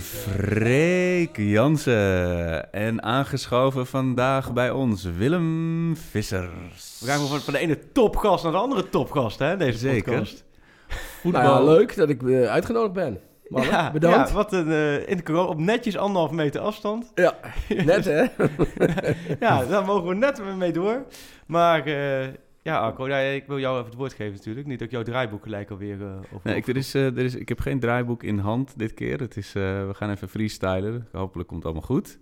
Freek Jansen. En aangeschoven vandaag bij ons Willem Vissers. We gaan van, van de ene topgast naar de andere topgast, hè, deze Zeker. podcast. Nou ja, leuk dat ik eh, uitgenodigd ben. Mannen, Ja, bedankt. Ja, wat een, eh, in de corona, op netjes anderhalf meter afstand. Ja, net hè? Ja, daar mogen we net mee door. Maar eh, ja, Arco, ja, ik wil jou even het woord geven natuurlijk. Niet dat ik jouw draaiboek gelijk alweer uh, over... Nee, ik, er is, eh, er is, ik heb geen draaiboek in hand dit keer. Het is, eh, we gaan even freestylen. Hopelijk komt het allemaal goed.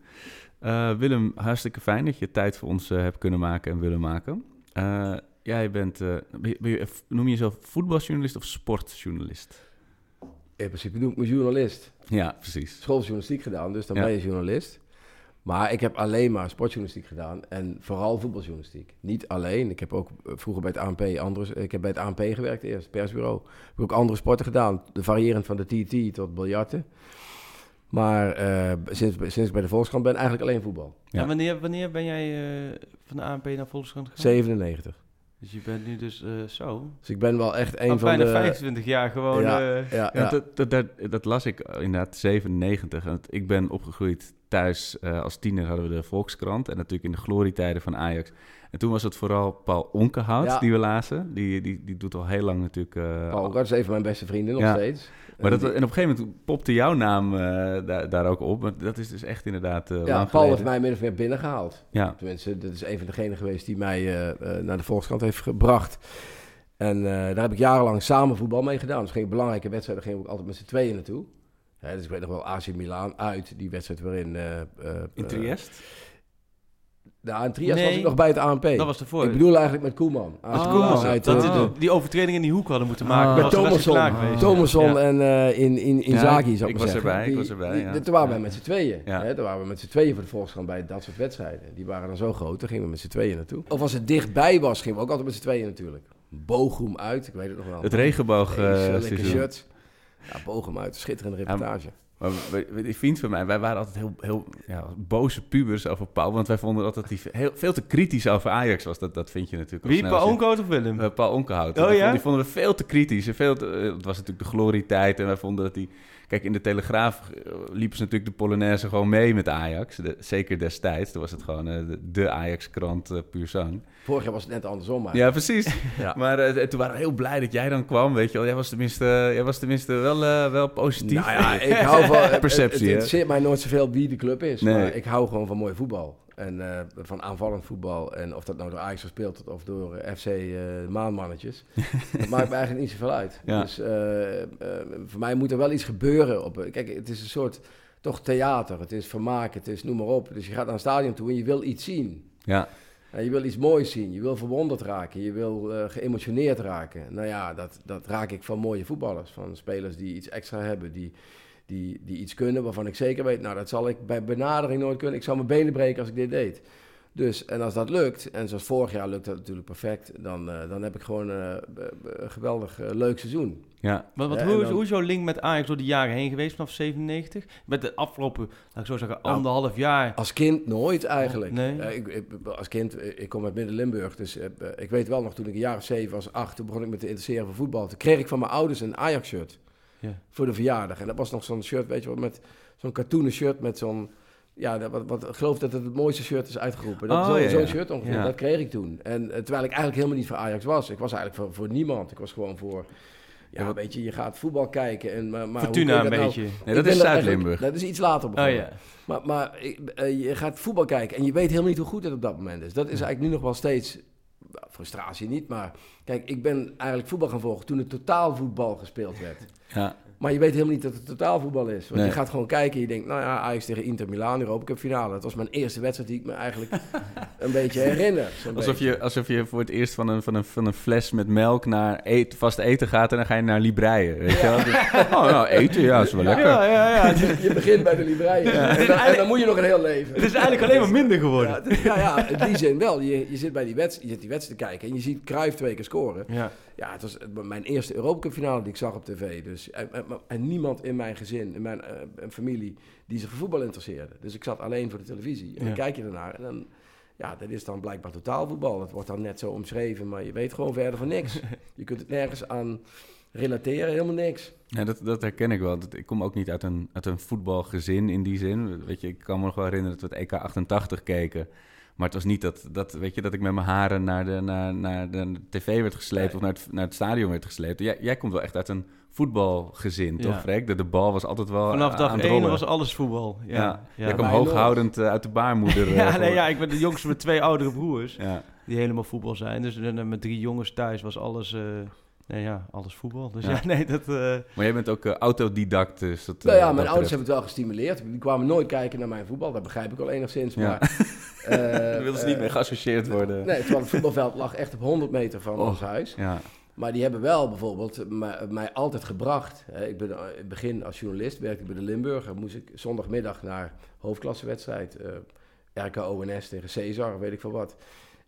Eh, Willem, hartstikke fijn dat je tijd voor ons eh, hebt kunnen maken en willen maken. Eh, jij bent, eh, ben je- ben je- noem je jezelf voetbaljournalist of sportjournalist? In principe doe ik me journalist. Ja, precies. Schooljournalistiek gedaan, dus dan Ja. ben je journalist. Maar ik heb alleen maar sportjournalistiek gedaan en vooral voetbaljournalistiek. Niet alleen. Ik heb ook eh, vroeger bij het ANP andere, ik heb bij het ANP gewerkt eerst, persbureau. Ik heb ook andere sporten gedaan, de variërend van de TT tot biljarten. Maar eh, sinds, sinds ik bij de Volkskrant ben, eigenlijk alleen voetbal. Ja. Ja. wanneer, wanneer ben jij eh, van de ANP naar Volkskrant gegaan? 97. Dus je bent nu dus eh, zo... Dus ik ben wel echt een Al van bijna de... 25 jaar gewoon... Ja, eh, ja, Ja, ja. Dat, dat, dat, dat las ik inderdaad 97. Want ik ben opgegroeid thuis. eh, als tiener hadden we de Volkskrant. En natuurlijk in de glorietijden van Ajax. En toen was het vooral Paul Onkenhout Ja. die we lazen. Die, die, die doet al heel lang natuurlijk... eh, Paul Gart is een van mijn beste vrienden nog Ja. steeds. Maar dat, En en op een gegeven moment popte jouw naam eh, daar, daar ook op. Maar dat is dus echt inderdaad eh ja, Paul heeft mij min of meer binnengehaald. Ja, Tenminste, dat is een van degenen geweest die mij eh, eh, naar de Volkskrant heeft gebracht. En eh, daar heb ik jarenlang samen voetbal mee gedaan. Dus ging ik belangrijke wedstrijden we ook altijd met z'n tweeën naartoe. Hè, dus ik weet nog wel AC Milan uit, die wedstrijd waarin... eh eh, in eh, Triest? Nou, in Trieste Nee, was ik nog bij het ANP. dat was ervoor. Ik bedoel eigenlijk met Koeman. AC Oh, Koeman uit, dat eh, die, de- die overtreding in die hoek hadden moeten maken. Ah. met de wedstrijd Thomasson. Ja. en eh in, in, in Ja, zou ik ik was maar zeggen. erbij, ik was erbij, die- ja. die- Toen waren Ja. we met z'n tweeën. Ja. Hè? Toen waren we met z'n tweeën voor de Volkskrant bij dat soort wedstrijden. Die waren dan zo groot, daar gingen we met z'n tweeën naartoe. Of als het dichtbij was, gingen we ook altijd met z'n tweeën natuurlijk. Bochum uit, ik weet het nog wel. het regenboog eh, seizoen. shirt. Ja, Bochum uit, schitterende reportage. Maar die vriend van mij, wij waren altijd heel, heel ja, boze pubers over Paul. Want wij vonden altijd dat hij heel, veel te kritisch over Ajax was. Dat, dat vind je natuurlijk Wie, snel Paul Onkoot of Willem? Eh, Paul Onkenhout. Oh, Die ja? vonden- Die vonden we veel te kritisch. En veel te- eh, het was natuurlijk de glorietijd. En wij vonden dat hij... Kijk, in de Telegraaf eh, liepen ze natuurlijk de Polonaise gewoon mee met Ajax. De- zeker destijds. Toen was het gewoon eh, de, Ajax-krant eh, puur zang. Vorig jaar was het net andersom, maar. Ja, precies. Ja. Maar eh, toen waren we heel blij dat jij dan kwam, weet je wel. Jij was tenminste, jij was tenminste wel, wel positief. Nou ja, ik hou van... het- Perceptie, Het hè? interesseert mij nooit zoveel wie de club is. Nee. Maar ik hou gewoon van mooi voetbal. En eh, van aanvallend voetbal. En of dat nou door Ajax gespeeld wordt of door eh, FC eh Maanmannetjes. dat maakt me eigenlijk niet zoveel uit. Ja. Dus voor mij moet er wel iets gebeuren. Op, kijk, het is een soort... Toch theater, het is vermaak, het is noem maar op. Dus je gaat naar een stadion toe en je wil iets zien. Ja, En je wil iets moois zien, je wil verwonderd raken, je wil geëmotioneerd raken. Nou ja, dat, dat raak ik van mooie voetballers. Van spelers die iets extra hebben, die, die, die iets kunnen waarvan ik zeker weet... nou, dat zal ik bij benadering nooit kunnen. Ik zou mijn benen breken als ik dit deed. Dus, en als dat lukt, en zoals vorig jaar lukt dat natuurlijk perfect... dan, eh, dan heb ik gewoon eh, een geweldig eh, leuk seizoen. ja. Wat, wat, Ja, hoe, dan- hoe is jouw link met Ajax door de jaren heen geweest vanaf 97? Met de afgelopen, laat ik zo zeggen, Nou, anderhalf jaar. Als kind nooit eigenlijk. Nee. Eh, ik, ik- als kind, ik kom uit Midden-Limburg, dus ik weet wel nog toen ik een jaar of zeven was, acht, toen begon ik me te interesseren voor voetbal. Toen kreeg ik van mijn ouders een Ajax-shirt Ja. voor de verjaardag. En dat was nog zo'n shirt, weet je wel, met zo'n cartoonen shirt met zo'n... Ja, wat, wat, ik geloof dat het het mooiste shirt is uitgeroepen. Dat, Oh, ja, Zo'n shirt ongeveer, Ja. dat kreeg ik toen. En eh, terwijl ik eigenlijk helemaal niet voor Ajax was. Ik was eigenlijk voor, voor niemand. Ik was gewoon voor Ja, weet je, je gaat voetbal kijken. En, maar, maar Fortuna een dat beetje. Nou, Nee, dat is Zuid-Limburg. Dat is iets later Oh begonnen. ja. Maar, maar eh, je gaat voetbal kijken en je weet helemaal niet hoe goed het op dat moment is. Dat is eigenlijk nu nog wel steeds, nou, frustratie niet, maar kijk, ik ben eigenlijk voetbal gaan volgen toen het totaalvoetbal gespeeld werd. Ja. Maar je weet helemaal niet dat het totaalvoetbal is. Want Nee. je gaat gewoon kijken en je denkt, nou ja, Ajax tegen Inter Milaan, Europa Cup finale. Dat was mijn eerste wedstrijd die ik me eigenlijk een beetje herinner. Alsof beetje. je, alsof je voor het eerst van een, van een, van een fles met melk naar eet, vast eten gaat en dan ga je naar Libreien. Weet je wel? oh, nou, eten, ja, is wel lekker. Ja, ja, ja. Het Je begint bij de Libreien en, dan, en dan moet je nog een heel leven. is eigenlijk alleen maar minder geworden. Ja, het ja, ja, in die zin wel. Je, je zit bij die wedstrijd, je zit die wedstrijd te kijken en je ziet Cruijff twee keer scoren. Ja. Ja, het was mijn eerste Europa Cup finale die ik zag op tv. Dus, en, en, en niemand in mijn gezin, in mijn eh, familie, die zich voor voetbal interesseerde. Dus ik zat alleen voor de televisie. En Ja. dan kijk je ernaar en dan... Ja, dat is dan blijkbaar totaalvoetbal. Dat wordt dan net zo omschreven, maar je weet gewoon verder van niks. je kunt het nergens aan relateren, helemaal niks. Ja, dat, dat herken ik wel. Dat, ik kom ook niet uit een, uit een voetbalgezin in die zin. Weet je, ik kan me nog wel herinneren dat we het EK 88 keken. Maar het was niet dat, dat, weet je, dat ik met mijn haren naar de, naar, naar de tv werd gesleept Nee. of naar het, naar het stadion werd gesleept. Jij, jij komt wel echt uit een voetbalgezin, Ja. toch, Freek? De, de bal was altijd wel Vanaf aan dag het 1 rollen. was alles voetbal. Ja, Ja, ja. Jij kwam hooghoudend eh, uit de baarmoeder. eh, Ja, nee, ja, ik ben de jongste met twee oudere broers ja. die helemaal voetbal zijn. Dus eh, met drie jongens thuis was alles, eh, nee, ja, alles voetbal. Dus ja, Ja. nee, dat... eh, Maar jij bent ook eh, autodidact, dus dat... Nou eh, ja, wat mijn ouders hebben het wel gestimuleerd. Die kwamen nooit kijken naar mijn voetbal. Dat begrijp ik al enigszins. Ja. Maar, eh, Daar wilden ze niet eh, mee geassocieerd worden. Nee, terwijl het voetbalveld lag echt op 100 meter van Oh. ons huis. Ja. Maar die hebben wel bijvoorbeeld mij, altijd gebracht. Hè, Ik ben eh, in het begin als journalist, werkte ik bij de Limburger. Moest ik zondagmiddag naar hoofdklassewedstrijd. eh RKO-NS tegen Cesar, weet ik veel wat.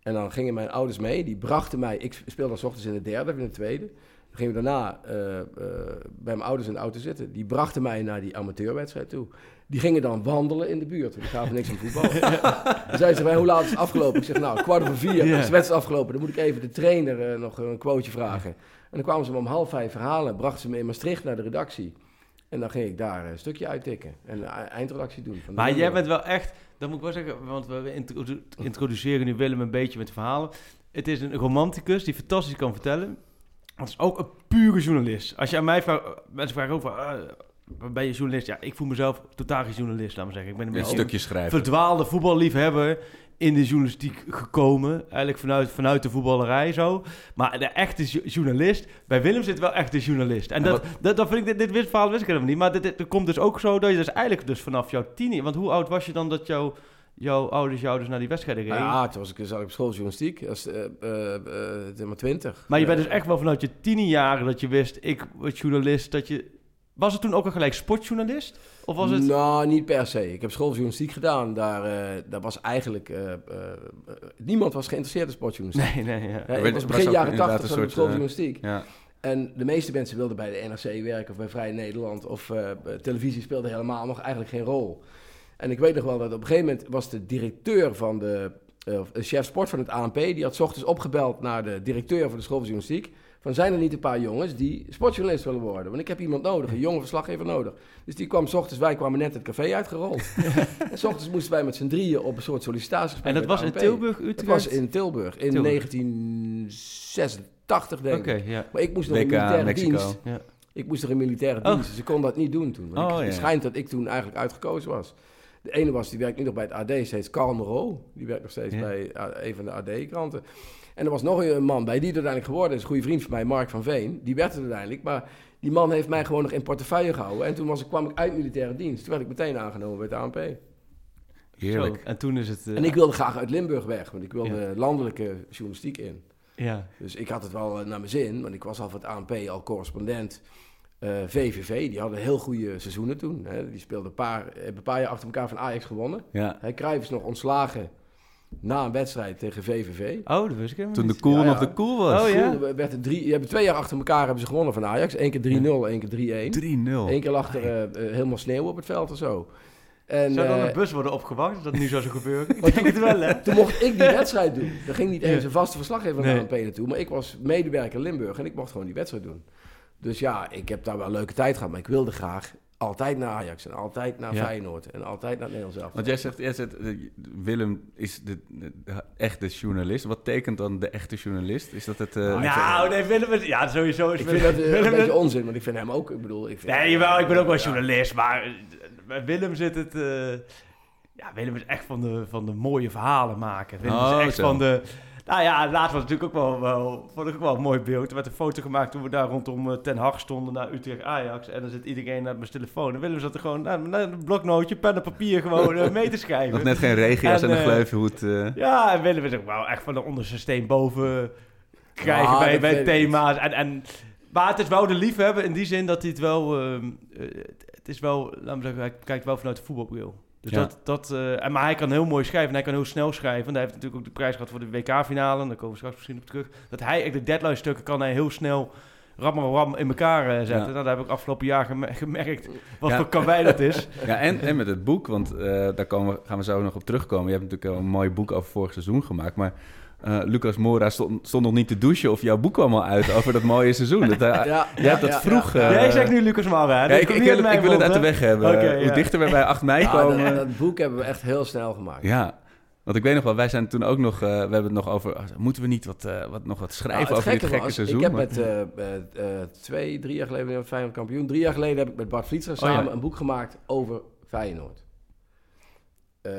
En dan gingen mijn ouders mee. Die brachten mij... Ik speelde dan 's ochtends in de derde of in de tweede. Dan gingen we daarna eh, eh, bij mijn ouders in de auto zitten. Die brachten mij naar die amateurwedstrijd toe. Die gingen dan wandelen in de buurt. want Die gaven niks aan voetbal. Dan zeiden ze mij, hoe laat is het afgelopen? Ik zeg, nou, kwart over vier Ja. is de wedstrijd afgelopen. Dan moet ik even de trainer eh, nog een quoteje vragen. En dan kwamen ze me om half vijf verhalen. Brachten ze me in Maastricht naar de redactie. En dan ging ik daar een stukje uittikken. En een eindredactie doen. Van Maar jij bent wel echt, dat moet ik wel zeggen, want we introdu- introduceren nu Willem een beetje met verhalen. Het is een romanticus die fantastisch kan vertellen. Het is ook een pure journalist. Als je aan mij vraagt, mensen vragen over, ah, ben je journalist? Ja, ik voel mezelf totaal geen journalist, laat maar zeggen. Ik ben een Een beetje stukje schrijven. verdwaalde voetballiefhebber in de journalistiek gekomen. Eigenlijk vanuit, vanuit de voetballerij zo. Maar de echte jo- journalist, bij Willem zit wel echt de journalist. En dat, dat, dat vind ik, dit, dit wist- verhaal wist ik helemaal niet. Maar dit, dit, komt dus ook zo dat je dus eigenlijk dus vanaf jouw tien... Want hoe oud was je dan dat jouw, jouw ouders jou dus naar die wedstrijden reden? Ja, toen was ik, zat ik op school journalistiek. Eh, eh, zeg maar twintig. maar je bent dus echt wel vanuit je tien jaren dat je wist, ik word journalist, dat je... Was het toen ook al gelijk sportjournalist? Of was het... Nou, niet per se. Ik heb schooljournalistiek gedaan. Daar, eh, daar was eigenlijk... eh, eh, niemand was geïnteresseerd in sportjournalistiek. Nee, nee, ja. Ja, ik was begin jaren inderdaad 80 een zat ik op soort, eh, schooljournalistiek. Ja. En de meeste mensen wilden bij de NRC werken of bij Vrij Nederland of eh, televisie speelde helemaal nog eigenlijk geen rol. En ik weet nog wel dat op een gegeven moment was de directeur van de, chef sport van het ANP, die had 's ochtends opgebeld naar de directeur van de school van journalistiek. Van zijn er niet een paar jongens die sportjournalist willen worden? Want ik heb iemand nodig, een jonge verslaggever nodig. Dus die kwam 's ochtends, wij kwamen net het café uitgerold. en 's ochtends moesten wij met z'n drieën op een soort sollicitatiegesprek En dat was in. Tilburg, Utrecht? Dat was in Tilburg, in Tilburg. 1986 denk ik. ja. Maar ik moest nog in militaire Mexico. dienst. Ja. Ik moest er in militaire Oh. dienst, dus ik kon dat niet doen toen. Want Oh, ik, ja. Het schijnt dat ik toen eigenlijk uitgekozen was. De ene was, die werkt nu nog bij het AD, steeds Carl Moreau. Die werkt nog steeds bij uh, een van de AD-kranten. En er was nog een man bij, die het uiteindelijk geworden is. Een goede vriend van mij, Mark van Veen. Die werd het uiteindelijk, maar die man heeft mij gewoon nog in portefeuille gehouden. En toen was ik, kwam ik uit militaire dienst. Toen werd ik meteen aangenomen bij het ANP. Heerlijk. Zo, En toen is het... eh, En ik wilde graag uit Limburg weg, want ik wilde Ja. landelijke journalistiek in. Ja. Dus ik had het wel eh, naar mijn zin, want ik was al voor het ANP al correspondent. Eh, VVV, die hadden heel goede seizoenen toen. Hè. Die speelden een paar, hebben een paar jaar achter elkaar van Ajax gewonnen. Ja. Hij Cruijff is nog ontslagen na een wedstrijd tegen VVV. Oh, dat wist ik helemaal Toen de cool Ja, ja. nog de cool was. Oh, ja. Toen werd het drie, die hebben twee jaar achter elkaar hebben ze gewonnen van Ajax. Eén keer 3-0, één keer 3-1. 3-0. Eén keer lag er eh, eh, helemaal sneeuw op het veld of zo. En, Zou dan eh, een bus worden opgewacht als dat nu zou zo gebeuren? Ik denk het wel, hè? Toen mocht ik die wedstrijd doen. Er ging niet eens een vaste verslaggever Nee. naar ANP naartoe. Maar ik was medewerker Limburg en ik mocht gewoon die wedstrijd doen. Dus ja, ik heb daar wel een leuke tijd gehad. Maar ik wilde graag altijd naar Ajax en altijd naar Ja. Feyenoord en altijd naar het Nederlands elftal. Want jij zegt, jij zegt eh, Willem is de, de, de echte journalist. Wat tekent dan de echte journalist? Is dat het... eh, nou, nee, Willem is... Ja, sowieso is Ik vind dat eh, Willem een beetje is- onzin, want ik vind hem ook, ik bedoel... Ik vind, Nee, jawel, ik ben ook wel Ja. journalist, maar bij Willem zit het... eh, ja, Willem is echt van de, van de mooie verhalen maken. Willem Oh, is echt zo. van de... Nou ja, laatst was het natuurlijk ook wel, wel, vond ik ook wel een mooi beeld. Er werd een foto gemaakt toen we daar rondom eh, Ten Hag stonden naar Utrecht Ajax. En dan zit iedereen naar mijn telefoon. En Willem zat er gewoon naar, naar een bloknootje, pen en papier gewoon eh, mee te schrijven. nog net geen regenjas en, En, een eh, gleufhoed. eh. Ja, en Willem is ook wel echt van de onderste steen boven krijgen bij, bij thema's. En, en, maar het is wel de liefhebber in die zin dat hij het wel... het is wel, laten we zeggen, hij kijkt wel vanuit de voetbalbril. Dus Ja. dat, dat, en, maar hij kan heel mooi schrijven en hij kan heel snel schrijven. Want hij heeft natuurlijk ook de prijs gehad voor de WK-finale. En daar komen we straks misschien op terug. Dat hij de deadline-stukken kan hij heel snel ram, ram, in elkaar eh, zetten. Ja. Nou, daar heb ik afgelopen jaar geme- gemerkt wat Ja. voor karwei dat is. Ja, en, en met het boek, want eh, daar komen gaan we zo nog op terugkomen. Je hebt natuurlijk een mooi boek over vorig seizoen gemaakt, maar eh, Lucas Mora stond, stond nog niet te douchen of jouw boek kwam al uit over dat mooie seizoen. Dat, eh, Ja, jij hebt dat ja, vroeg... ja. eh, Jij zegt nu Lucas ja, Dat ik, wil, ik wil het uit de weg hebben. Hoe ja. dichter we bij 8 mei Ja, komen... dat, dat boek hebben we echt heel snel gemaakt. Ja, want ik weet nog wel, wij zijn toen ook nog, eh, we hebben het nog over, moeten we niet wat, eh, wat, nog wat schrijven Nou, over dit gekke was, seizoen? Ik heb Maar- met eh, eh, eh, twee, drie jaar geleden, Feyenoord kampioen. Drie jaar geleden heb ik met Bart Vlietstra Oh, ja. samen een boek gemaakt over Feyenoord. Eh,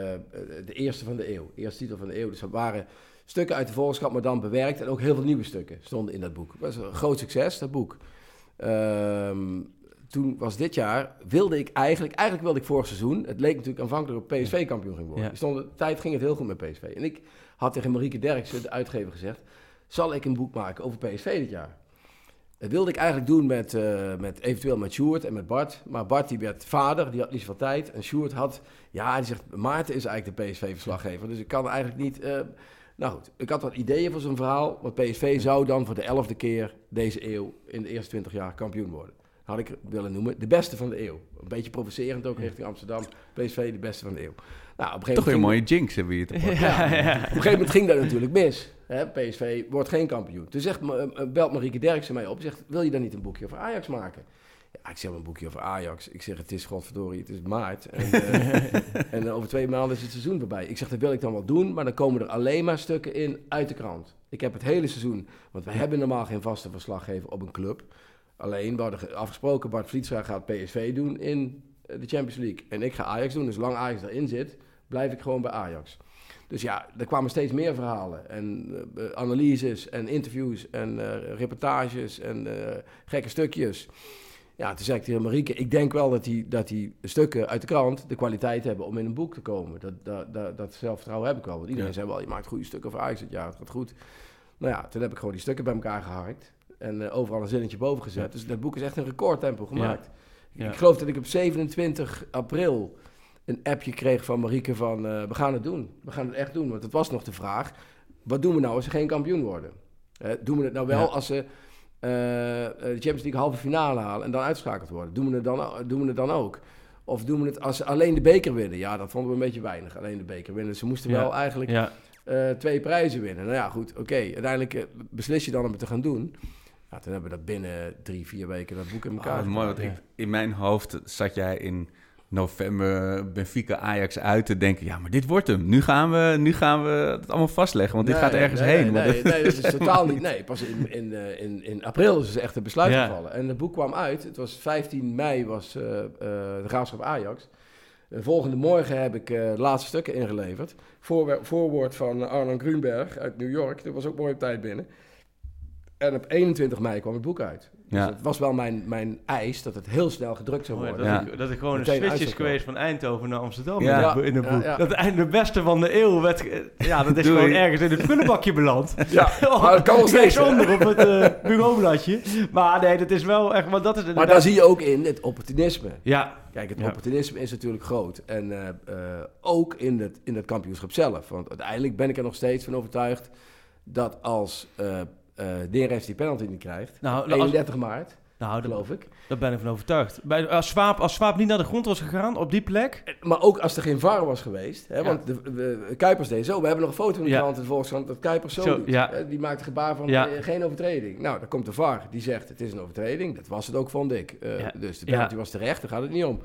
de eerste van de eeuw, eerste titel van de eeuw. Dus dat waren stukken uit de Volkskrant, maar dan bewerkt. En ook heel veel nieuwe stukken stonden in dat boek. Dat was een groot succes, dat boek. Ehm, toen was dit jaar, wilde ik eigenlijk, eigenlijk wilde ik vorig seizoen, het leek natuurlijk aanvankelijk op PSV kampioen ging worden. Ja. De tijd ging het heel goed met PSV. En ik had tegen Marieke Derksen, de uitgever, gezegd, zal ik een boek maken over PSV dit jaar? Dat wilde ik eigenlijk doen met, eh, met eventueel met Sjoerd en met Bart. Maar Bart die werd vader, die had niet zoveel tijd. En Sjoerd had, ja, die zegt, Maarten is eigenlijk de PSV-verslaggever. Dus ik kan eigenlijk niet... eh, nou goed, ik had wat ideeën voor zo'n verhaal. Want PSV zou dan voor de elfde keer deze eeuw in de eerste 20 jaar kampioen worden. Had ik willen noemen, de beste van de eeuw. Een beetje provocerend ook richting Amsterdam. PSV, de beste van de eeuw. Nou, op een gegeven Toch weer een mooie jinx hebben we hier te pakken. Ja, ja. op een gegeven moment ging dat natuurlijk mis. Hè, PSV wordt geen kampioen. Toen zegt, me- eh, belt Marieke Derksen mij op. Zegt, wil je dan niet een boekje over Ajax maken? Ja, ik zeg een boekje over Ajax. Ik zeg, het is godverdorie, het is maart. En, eh, en eh, over twee maanden is het seizoen voorbij. Ik zeg, dat wil ik dan wel doen. Maar dan komen er alleen maar stukken in uit de krant. Ik heb het hele seizoen... Want we hebben normaal geen vaste verslaggever op een club. Alleen, we hadden ge- afgesproken, Bart Vlietstra gaat PSV doen in eh, de Champions League. En ik ga Ajax doen. Dus zolang Ajax erin zit, blijf ik gewoon bij Ajax. Dus ja, er kwamen steeds meer verhalen en analyses en interviews en reportages en gekke stukjes. Ja, toen zei ik tegen Marieke, ik denk wel dat die, dat die stukken uit de krant de kwaliteit hebben om in een boek te komen. Dat, dat, dat, dat zelfvertrouwen heb ik wel. Want iedereen Ja. zei wel, je maakt goede stukken over Ajax jaar, het gaat goed. Nou ja, toen heb ik gewoon die stukken bij elkaar geharkt en eh, overal een zinnetje boven gezet. Dus dat boek is echt een recordtempo gemaakt. Ja. Ik geloof dat ik op 27 april een appje kreeg van Marieke van... eh, we gaan het doen. We gaan het echt doen. Want het was nog de vraag... wat doen we nou als ze geen kampioen worden? Doen we het nou wel Ja. als ze de Champions League halve finale halen... en dan uitschakeld worden? Doen we, het dan, doen we het dan ook? Of doen we het als ze alleen de beker winnen? Ja, dat vonden we een beetje weinig, alleen de beker winnen. Ze moesten Ja. wel eigenlijk Ja. eh, twee prijzen winnen. Nou ja, goed, oké. Uiteindelijk eh, beslis je dan om het te gaan doen. Ja, toen hebben we dat binnen drie, vier weken dat boek in Oh, elkaar wat mooi, want ik, in mijn hoofd zat jij in november Benfica Ajax uit te denken... ja, maar dit wordt hem. Nu gaan we, nu gaan we het allemaal vastleggen, want dit gaat ergens nee, heen. Nee, nee, het- nee, dat is totaal niet. Nee, pas in, in, eh, in, in april is er echt een besluit Ja. gevallen. En het boek kwam uit. Het was 15 mei was eh, eh, de graafschap Ajax. De volgende morgen heb ik de laatste stukken ingeleverd. Voor, voorwoord van Arnon Grunberg uit New York. Dat was ook mooi op tijd binnen. En op 21 mei kwam het boek uit. Dus Ja. het was wel mijn, mijn eis dat het heel snel gedrukt zou worden. dat, Ja. ik, dat ik gewoon Meteen een switch is geweest van Eindhoven naar Amsterdam Ja. in, het, boek. ja. Dat eind- de beste van de eeuw werd... ge- Ja, dat is Doei. gewoon ergens in het prullenbakje beland. Ja, maar dat kan nog steeds. onder op het eh, bureaubladje. Maar nee, dat is wel echt... Want dat is Maar daar zie je ook in het opportunisme. Ja, Kijk, het Ja. opportunisme is natuurlijk groot. En eh, eh, ook in het, in het kampioenschap zelf. Want uiteindelijk ben ik er nog steeds van overtuigd dat als eh eh Neres die penalty niet krijgt, nou, als, 31 maart, Nou, geloof ik. daar ben ik van overtuigd. Bij, als, Swaap, als Swaap niet naar de grond was gegaan op die plek... Maar ook als er geen VAR was geweest. Hè, Want de, de- Kuipers deed zo. We hebben nog een foto in de Ja. krant in de Volkskrant dat Kuipers zo, Zo, doet. ja. Hè, Die maakt een gebaar van eh, geen overtreding. Nou, dan komt de VAR. Die zegt het is een overtreding. Dat was het ook, vond ik. Eh. Dus de penalty was terecht. Daar gaat het niet om.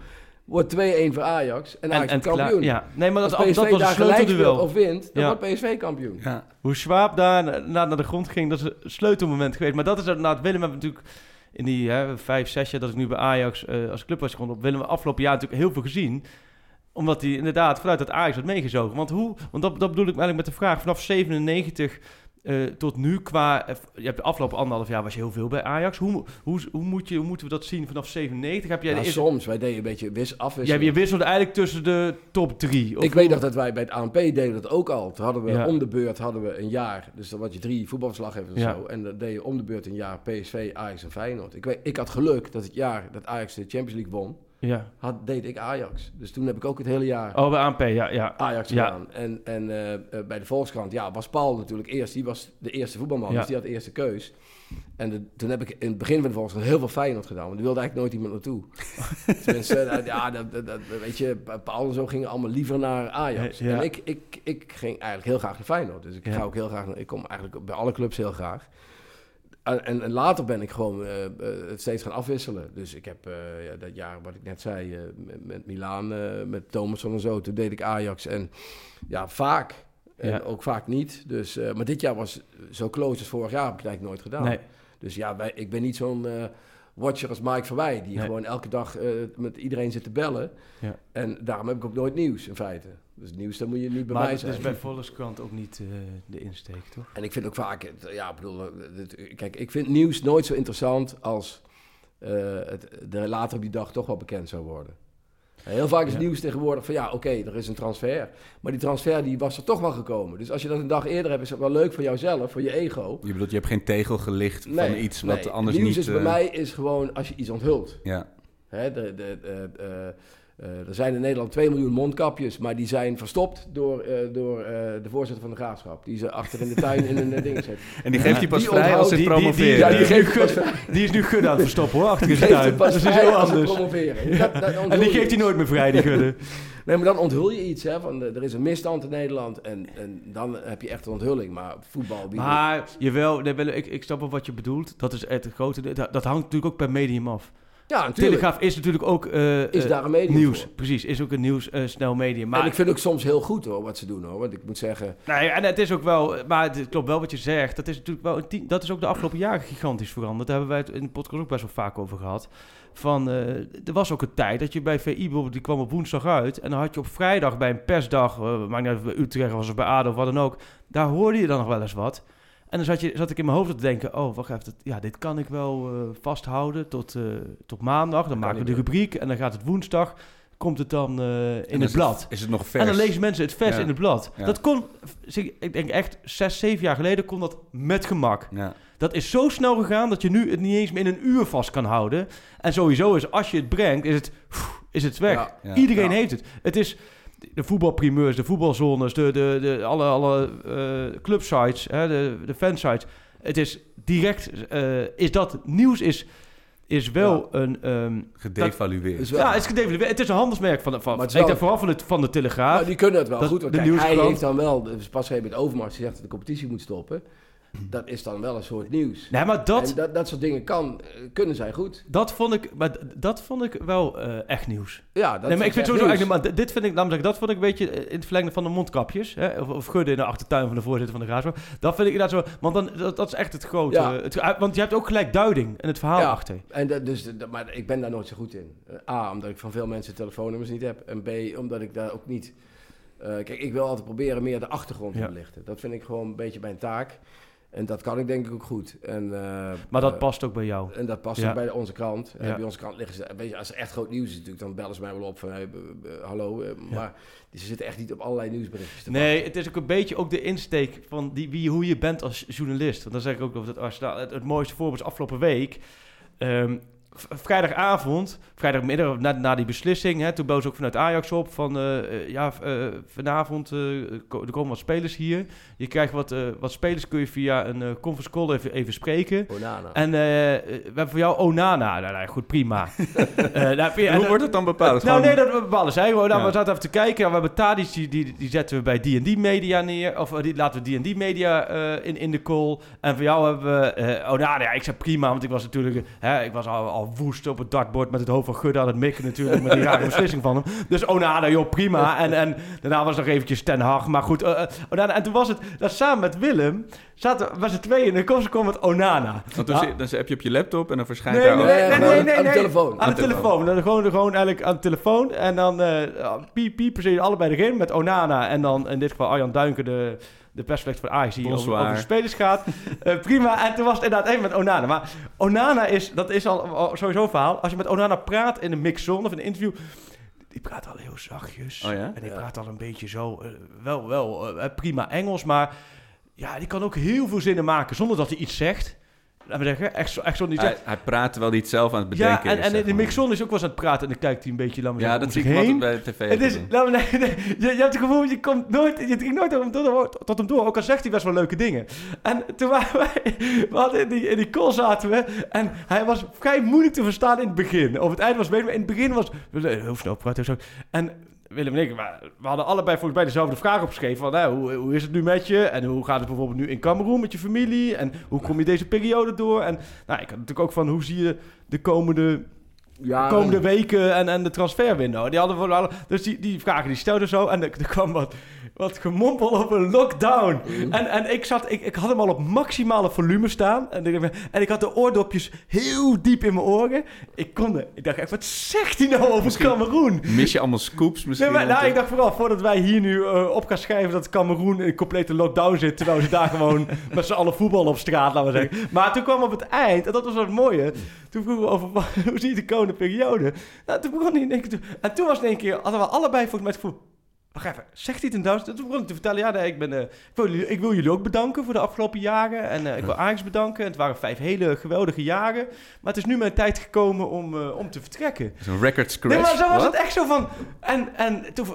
Wordt 2-1 voor Ajax. En Ajax kampioen. ja. Nee, maar dat, Als dat, PSV was een daar sleutelduel. of wint, dan Ja. wordt PSV kampioen. Ja. Hoe Schwab daar na- naar, naar de grond ging, dat is een sleutelmoment geweest. Maar dat is inderdaad, Willem hebben natuurlijk in die hè, vijf, zes jaar dat ik nu bij Ajax eh, als club was gekomen, op Willem afgelopen jaar natuurlijk heel veel gezien. Omdat hij inderdaad vanuit dat Ajax had meegezogen. Want hoe, want dat, dat bedoel ik eigenlijk met de vraag, vanaf 97 eh, tot nu qua, eh, je hebt de afgelopen anderhalf jaar was je heel veel bij Ajax. Hoe, hoe, hoe, moet je, hoe moeten we dat zien vanaf 97? Heb jij Ja, eerste- soms. Wij deden een beetje wis ja, afwisselen. je wisselde eigenlijk tussen de top drie. Of Ik weet nog dat wij bij het ANP deden dat ook al. Toen hadden we Ja. om de beurt hadden we een jaar. Dus dan had je drie voetbalverslaggevers Ja. of zo. En dan deed je om de beurt een jaar PSV, Ajax en Feyenoord. Ik, weet, ik had geluk dat het jaar dat Ajax de Champions League won, Ja. had, deed ik Ajax. Dus toen heb ik ook het hele jaar Oh, bij ANP, ja. ja. Ajax Ja. gedaan. En, en eh, eh, bij de Volkskrant, ja, was Paul natuurlijk eerst. Die was de eerste voetbalman, Ja. dus die had de eerste keus. En de- toen heb ik in het begin van de Volkskrant heel veel Feyenoord gedaan. Want er wilde eigenlijk nooit iemand naartoe. Tenminste, eh, ja, dat, dat, dat- weet je, Paul en zo gingen allemaal liever naar Ajax. Ja. En ik, ik, ik ging eigenlijk heel graag naar Feyenoord. Dus ik ga ook heel graag, naar- ik kom eigenlijk bij alle clubs heel graag. En, en, later ben ik gewoon het steeds gaan afwisselen. Dus ik heb eh, ja, dat jaar wat ik net zei, met, met Milaan, met Thomasson en zo, toen deed ik Ajax. En ja, vaak. En Ja. ook vaak niet. Dus, maar dit jaar was zo close als vorig jaar, heb ik het eigenlijk nooit gedaan. Nee. Dus ja, wij, ik ben niet zo'n watcher als Mike van Wij, die Nee. gewoon elke dag eh, met iedereen zit te bellen. Ja. En daarom heb ik ook nooit nieuws in feite. Dus nieuws, dan moet je niet bij maar mij dat zijn. is bij Volkskrant ook niet eh, de insteek, toch? En ik vind ook vaak, ja, ik bedoel, het- kijk, ik vind nieuws nooit zo interessant als eh, het er later op die dag toch wel bekend zou worden. Heel vaak is Ja. nieuws tegenwoordig van ja, oké, er is een transfer. Maar die transfer die was er toch wel gekomen. Dus als je dat een dag eerder hebt, is het wel leuk voor jouzelf, voor je ego. Je bedoelt, je hebt geen tegel gelicht van iets wat nee. anders nieuws niet... is bij eh, mij is gewoon als je iets onthult. Ja, Hè, de, de, de, eh, er zijn in Nederland 2 miljoen mondkapjes, maar die zijn verstopt door, eh, door eh, de voorzitter van de graafschap. Die ze achter in de tuin in een ding zet. en die geeft hij pas Die vrij als ze het die- die- promoveren. Ja, die geeft die- hij pas vrij. Die is nu Gudde aan het verstoppen hoor, achter in geeft tuin. Dat is heel anders. promoveren. Dat- dat onthul En die geeft hij nooit meer vrij, die Gudde. Nee, maar dan onthul je iets. Hè, van, er is een misstand in Nederland en, en dan heb je echt een onthulling. Maar voetbal... Maar jawel, nee, ik, ik snap wel wat je bedoelt. Dat is het grote. Dat, dat hangt natuurlijk ook per medium af. Ja, natuurlijk. Telegraaf is natuurlijk ook eh, Is eh, daar een medium nieuws. voor. Precies, is ook een nieuws eh, snel medium. Maar en ik vind ook soms heel goed hoor, wat ze doen hoor. Want ik moet zeggen... Nee, en het is ook wel, maar het klopt wel wat je zegt. Dat is natuurlijk wel, een dat is ook de afgelopen jaren gigantisch veranderd. Daar hebben wij het in de podcast ook best wel vaak over gehad. Van, er was ook een tijd dat je bij VI bijvoorbeeld, die kwam op woensdag uit. En dan had je op vrijdag bij een persdag, maakt niet uit bij Utrecht was of bij ADO of wat dan ook. Daar hoorde je dan nog wel eens wat. En dan zat, je, zat ik in mijn hoofd te denken, oh wacht even, dat- ja, dit kan ik wel eh, vasthouden tot, eh, tot maandag. Dan maken we de rubriek en dan gaat het woensdag, komt het dan eh, in het blad. Is het nog vers? En dan lezen mensen het vers Ja. in het blad. Ja. Dat kon, ik denk echt zes, zeven jaar geleden kon dat met gemak. Ja. Dat is zo snel gegaan dat je nu het niet eens meer in een uur vast kan houden. En sowieso is, als je het brengt, is het, is het weg. Iedereen heeft het. Het is de voetbalprimeurs, de voetbalzones, de, de, de, alle, alle eh, clubsites, hè, de, de fansites. Het is direct, eh, is dat nieuws is, is wel een... ehm, Gedevalueerd. Ja, het is, gedevalueerd. het is een handelsmerk van, de- van, Maar het ik denk vooral van de, van de Telegraaf. Nou, die kunnen het wel goed. Want de kijk, hij heeft dan wel, pas even met Overmars, die zegt dat de competitie moet stoppen. Dat is dan wel een soort nieuws. Nee, maar dat, En dat, dat soort dingen kan, eh, kunnen zij goed. Dat vond ik, maar dat vond ik wel eh, echt nieuws. Ja, dat nee, maar ik vind sowieso eigenlijk, maar dit vind ik, namelijk, dat vond ik een beetje eh, in het verlengde van de mondkapjes, hè, of, of gudde in de achtertuin van de voorzitter van de Graafschap. Dat vind ik inderdaad zo, want dan, dat, dat is echt het grote. Ja. Het, eh, want je hebt ook gelijk duiding en het verhaal Ja. achter. En dat, dus, dat- maar ik ben daar nooit zo goed in. A, omdat ik van veel mensen telefoonnummers niet heb. En B, omdat ik daar ook niet... kijk, ik wil altijd proberen meer de achtergrond te belichten. Dat vind ik gewoon een beetje mijn taak. En dat kan ik denk ik ook goed. En, eh, Maar dat eh, past ook bij jou. En dat past Ja. ook bij onze krant. En Ja. bij onze krant liggen ze... Weet je, als er echt groot nieuws is natuurlijk, dan bellen ze mij wel op van... Hey, b- hallo, eh, maar ze zitten echt niet op allerlei nieuwsberichtjes te Nee, het is ook een beetje ook de insteek van die, wie, hoe je bent als journalist. Want dan zeg ik ook over dat. Het, het mooiste voorbeeld is afgelopen week. Ehm, vrijdagavond, vrijdagmiddag na, na die beslissing, hè, toen boos ook vanuit Ajax op van eh, eh, ja, eh, vanavond eh, er komen wat spelers hier. Je krijgt wat, eh, wat spelers, kun je via een eh conference call even, even spreken. Onana. En eh, we hebben voor jou Onana. Nou, nou, goed, prima. Eh, nou, en- hoe wordt het dan bepaald? nou, nee, dat bepalen zij gewoon. Nou, Ja. we zaten even te kijken. We hebben Tadic, die, die, die zetten we bij D&D Media neer. Of die laten we D&D Media eh, in, in de call. En voor jou hebben we... nou, ja, ik zei prima, want ik was natuurlijk... Hè, ik was al, al woest op het dartboard met het hoofd van Gudde aan het mikken natuurlijk. Met die rare beslissing van hem. Dus Onana, joh, prima. En, en daarna was nog eventjes Ten Hag. Maar goed, eh, eh, Onana. En toen was het... Dat samen met Willem... Zaten we z'n tweeën en dan kwam ze kwam met Onana. Want zit- dan heb je op je laptop en dan verschijnt Nee, daar nee, ook... nee, nee, gewoon nee, nee, aan de telefoon. Aan de telefoon. Dan gewoon, gewoon eigenlijk aan de telefoon. En dan eh piep, piepen ze allebei erin met Onana. En dan in dit geval Arjan Duinken, de, de persvlecht van Ajax, die over, over de spelers gaat. Eh, prima. En toen was het inderdaad even met Onana. Maar Onana is, dat is al al sowieso een verhaal. Als je met Onana praat in een mixzone of in een interview... Die praat al heel zachtjes. Oh ja? En die Ja. praat al een beetje zo... eh, wel, wel eh, prima Engels, maar... Ja, die kan ook heel veel zinnen maken zonder dat hij iets zegt. Laten we zeggen, echt zo, echt zo niet Hij, hij praat hij het zelf aan het bedenken ja, en, is. en zeg de mixzone is ook wel eens aan het praten en dan kijkt hij een beetje, laat Ja, zeggen, dat zie ik heen. altijd bij de tv. Het is, laat maar, nee, nee, je, je hebt het gevoel, je komt nooit, je drinkt nooit tot hem, door, tot hem door, ook al zegt hij best wel leuke dingen. En toen waren wij, we hadden in die, in die call zaten we, en hij was vrij moeilijk te verstaan in het begin. Op het einde was het maar in het begin was, heel snel praten zo. En Willem en ik, we, hadden allebei volgens mij dezelfde vraag opgeschreven. Van, nou, hoe, hoe is het nu met je? En hoe gaat het bijvoorbeeld nu in Cameroen met je familie? En hoe kom je deze periode door? En nou, ik had natuurlijk ook van, hoe zie je de komende Ja, komende weken en, en de transferwindow. Die hadden we, dus die, die vragen die stelden zo en er, er kwam wat, wat gemompel op een lockdown. En, en ik, zat, ik, ik had hem al op maximale volume staan en ik, en ik had de oordopjes heel diep in mijn oren. Ik kon er, ik dacht echt, wat zegt hij nou over Cameroen? Mis je allemaal scoops misschien? Nee, maar, nou, ik dacht vooral, voordat wij hier nu eh, op gaan schrijven dat Cameroen in complete lockdown zit, terwijl ze daar gewoon met z'n allen voetbal op straat, laten we zeggen. Maar toen kwam op het eind, en dat was wat mooie, toen vroegen we over, hoe zie je de komende periode? Nou, toen begon hij in één keer, en toen was in één keer, hadden we allebei volgens mij het gevoel, wacht even, zegt hij het in Duits? Toen begon ik te vertellen, ja, nee, ik, ben, eh, ik, wil jullie, ik wil jullie ook bedanken voor de afgelopen jaren, en eh, ik wil Ajax bedanken, het waren vijf hele geweldige jaren, maar het is nu mijn tijd gekomen om, eh, om te vertrekken. Zo'n record scratch. Nee, maar zo was het echt zo van. En, en toen,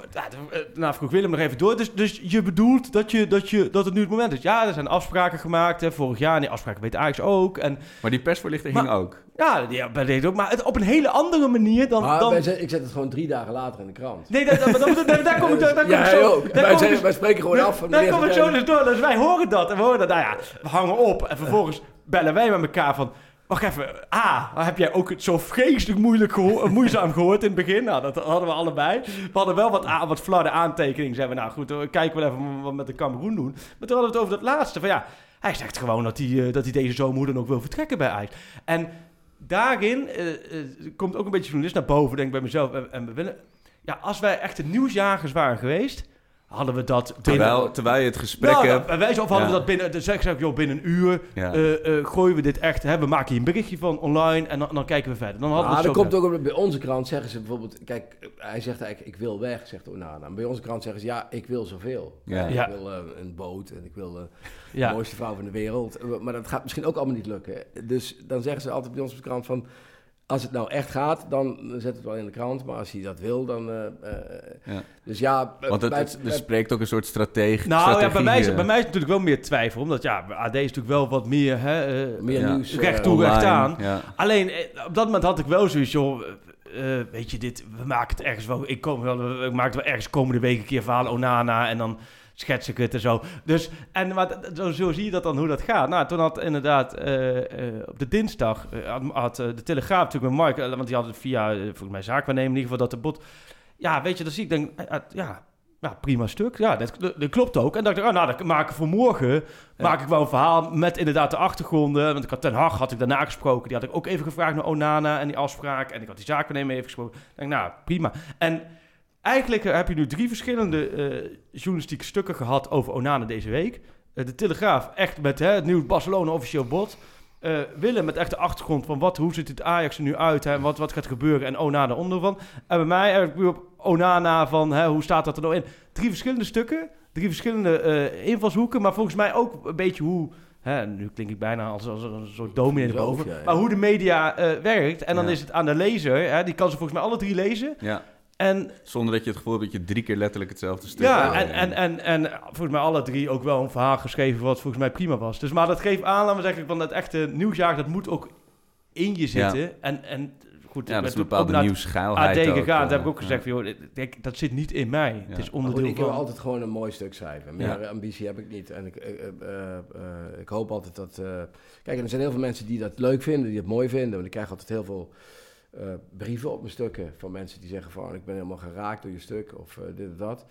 nou, vroeg Willem nog even door. Dus, dus je bedoelt dat, je, dat, je, dat het nu het moment is. Ja, er zijn afspraken gemaakt. Hè, vorig jaar. En die afspraken weet Ajax ook. En Maar die persvoorlichting Maar- ging ook. Ja, ja bij deze ook. Maar het, op een hele andere manier dan. Maar dan wij zet- ik zet het gewoon drie dagen later in de krant. nee, dat, dat, dat, dat- daar, kom ik, daar, daar kom ja, ik jij zo. ook. Daar Wij, kom zeggen- wij spreken gewoon af. van daar kom ik zo dus door. Dus wij horen dat. En we horen dat. Nou ja, we hangen op. En vervolgens bellen wij met elkaar van. Wacht even, A, heb jij ook het zo vreselijk moeilijk geho- eh, moeizaam gehoord in het begin? Nou, dat hadden we allebei. We hadden wel wat, wat flarde aantekeningen. Zeiden we, nou goed, eh, kijken we even wat we met de Cameroen doen. Maar toen hadden we het over dat laatste. Van ja, hij zegt gewoon dat hij, eh, dat hij deze zomer dan ook wil vertrekken bij Ajax. En daarin eh, eh, komt ook een beetje journalist naar boven, denk ik bij mezelf. En, en willen, ja, als wij echt de nieuwsjagers waren geweest, hadden we dat binnen... Terwijl, terwijl je het gesprek Nou, hebt... bij wijze of hadden Ja. we dat binnen, dan zeg ik, joh, binnen een uur Ja. eh, eh, gooien we dit echt, hè, we maken hier een berichtje van online en dan, dan kijken we verder. Dan hadden we dat zo komt ook bij onze krant zeggen ze bijvoorbeeld, kijk, hij zegt eigenlijk ik wil weg, zegt Onana. Bij onze krant zeggen ze ja, ik wil zoveel. Ja. Ik Ja. wil eh, een boot en ik wil Ja. de mooiste vrouw van de wereld. Maar dat gaat misschien ook allemaal niet lukken. Dus dan zeggen ze altijd bij ons op de krant van, als het nou echt gaat, dan zet het wel in de krant. Maar als hij dat wil, dan... eh, eh, Ja. Dus ja, Want het, bij- het, spreekt ook een soort stratege, Nou ja, strategie. bij mij, is, eh, bij mij is het natuurlijk wel meer twijfel. Omdat ja, AD is natuurlijk wel wat meer, hè, eh, meer ja. nieuws. eh, recht toe, recht aan. Ja. Alleen, op dat moment had ik wel zoiets, joh... eh, eh, weet je, dit, we maken het ergens wel... Ik, kom wel, ik maak het wel ergens komende week een keer verhaal Onana en dan schets ik het en zo. Dus, en maar, zo, zo zie je dat dan, hoe dat gaat. Nou, toen had inderdaad eh, eh, op de dinsdag... eh, had, had, de Telegraaf natuurlijk met Mark... want die had het via, volgens mij, zaakwaarnemer in ieder geval... dat de bot... Ja, weet je, dan zie ik, denk, ja... Ja, prima stuk. Ja, dat, klopt ook. En dacht ik, oh, nou, dat maak ik voor morgen. Maak ik wel een verhaal met inderdaad de achtergronden. Want ik had Ten Hag had ik daarna gesproken. Die had ik ook even gevraagd naar Onana en die afspraak. En ik had die zaakwaarnemer even gesproken. Ik denk, nou, prima. En eigenlijk eh, heb je nu drie verschillende eh, journalistieke stukken gehad over Onana deze week. Eh, de Telegraaf, echt met hè, het nieuwe Barcelona officieel bod. Eh, Willem met echt de achtergrond van wat, hoe ziet het Ajax er nu uit hè, en wat, wat gaat gebeuren en Onana onder van. En bij mij heb ik op Onana van hè, hoe staat dat er nou in. Drie verschillende stukken, drie verschillende invalshoeken, maar volgens mij ook een beetje hoe Hè, nu klink ik bijna als, als een soort dominee erboven. ja, ja. Maar hoe de media werkt. En dan Ja. is het aan de lezer. Hè, die kan ze volgens mij alle drie lezen. Ja, En zonder dat je het gevoel hebt dat je drie keer letterlijk hetzelfde stuk ja, en, en, en, en volgens mij alle drie ook wel een verhaal geschreven wat volgens mij prima was. Dus maar dat geeft aan, laten we zeggen, van het echte nieuwsjaar, dat moet ook in je zitten. En, en goed, Ja, ik dat is een ook bepaalde nieuwsgeilheid AD ook, gegaan. eh, Daar heb ik ook ja. gezegd van, joh, ik- dat zit niet in mij. Het is Maar goed, onderdeel ik wil van. altijd gewoon een mooi stuk schrijven. Meer Ja. ambitie heb ik niet. En ik, eh, eh, eh, eh, ik hoop altijd dat... eh, kijk, er zijn heel veel mensen die dat leuk vinden, die het mooi vinden. Want ik krijg altijd heel veel eh, brieven op mijn stukken van mensen die zeggen van... ik ben helemaal geraakt door je stuk of eh, dit of dat.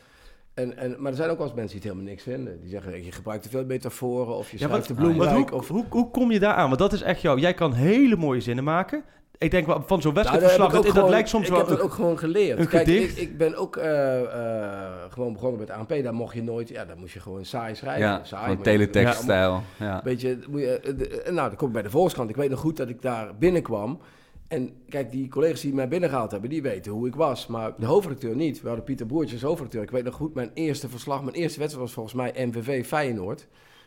En, en, maar er zijn ook wel eens mensen die het helemaal niks vinden. Die zeggen, je gebruikt te veel metaforen of je Ja, wat, de bloemrijk. hoe, of, hoe, hoe kom je daar aan? Want dat is echt jou. Jij kan hele mooie zinnen maken. Ik denk wel, van zo'n Nou, wedstrijdverslag, ik dat, dat lijkt soms ik wel... heb dat ook gewoon geleerd. een Kijk, ik, ik ben ook eh, eh, gewoon begonnen met ANP. Daar mocht je nooit... Ja, daar moest je gewoon saai schrijven. Ja, saai, teletext-stijl. Ja. Weet je, moet je, de- nou, dan kom ik bij de Volkskrant. Ik weet nog goed dat ik daar binnenkwam. En kijk, die collega's die mij binnengehaald hebben, die weten hoe ik was. Maar de hoofdredacteur niet. We hadden Pieter Boertjes als hoofdredacteur. Ik weet nog goed, mijn eerste verslag, mijn eerste wedstrijd was volgens mij MVV Feyenoord.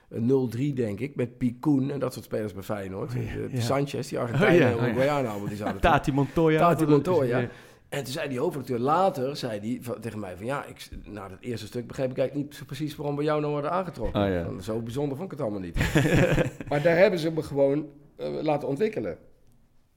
Een 0-3 denk ik, met Piet Koen en dat soort spelers bij Feyenoord. De ja. Sanchez, die Argentijnen Oh, ja. allemaal, die zouden Tati Montoya. Tati Montoya. En toen zei die hoofdredacteur later zei die, van- tegen mij van ja, ik, na dat eerste stuk begreep ik eigenlijk niet precies waarom we jou nou worden aangetrokken. Oh, ja. Zo bijzonder vond ik het allemaal niet. maar daar hebben ze me gewoon eh, laten ontwikkelen.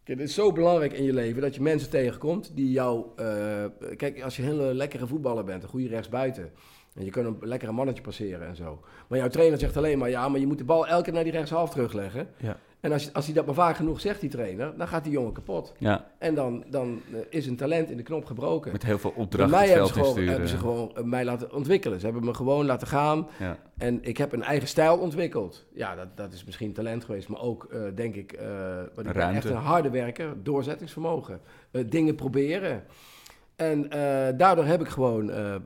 Kijk, het is zo belangrijk in je leven dat je mensen tegenkomt die jou... eh, kijk, als je een hele lekkere voetballer bent, een goede rechtsbuiten... en je kunt een lekkere mannetje passeren en zo. Maar jouw trainer zegt alleen maar... ja, maar je moet de bal elke keer naar die rechtshalf terugleggen. Ja. En als, als hij dat maar vaak genoeg zegt, die trainer... dan gaat die jongen kapot. ja, En dan, dan eh, is een talent in de knop gebroken. met heel veel opdrachten mij hebben ze, gewoon, hebben ze gewoon eh, mij laten ontwikkelen. Ze hebben me gewoon laten gaan. Ja. En ik heb een eigen stijl ontwikkeld. Ja, dat, dat is misschien talent geweest, maar ook, eh, denk ik, wat ik ben echt een harde werker, doorzettingsvermogen. Dingen proberen. En eh, daardoor heb ik gewoon, eh, eh,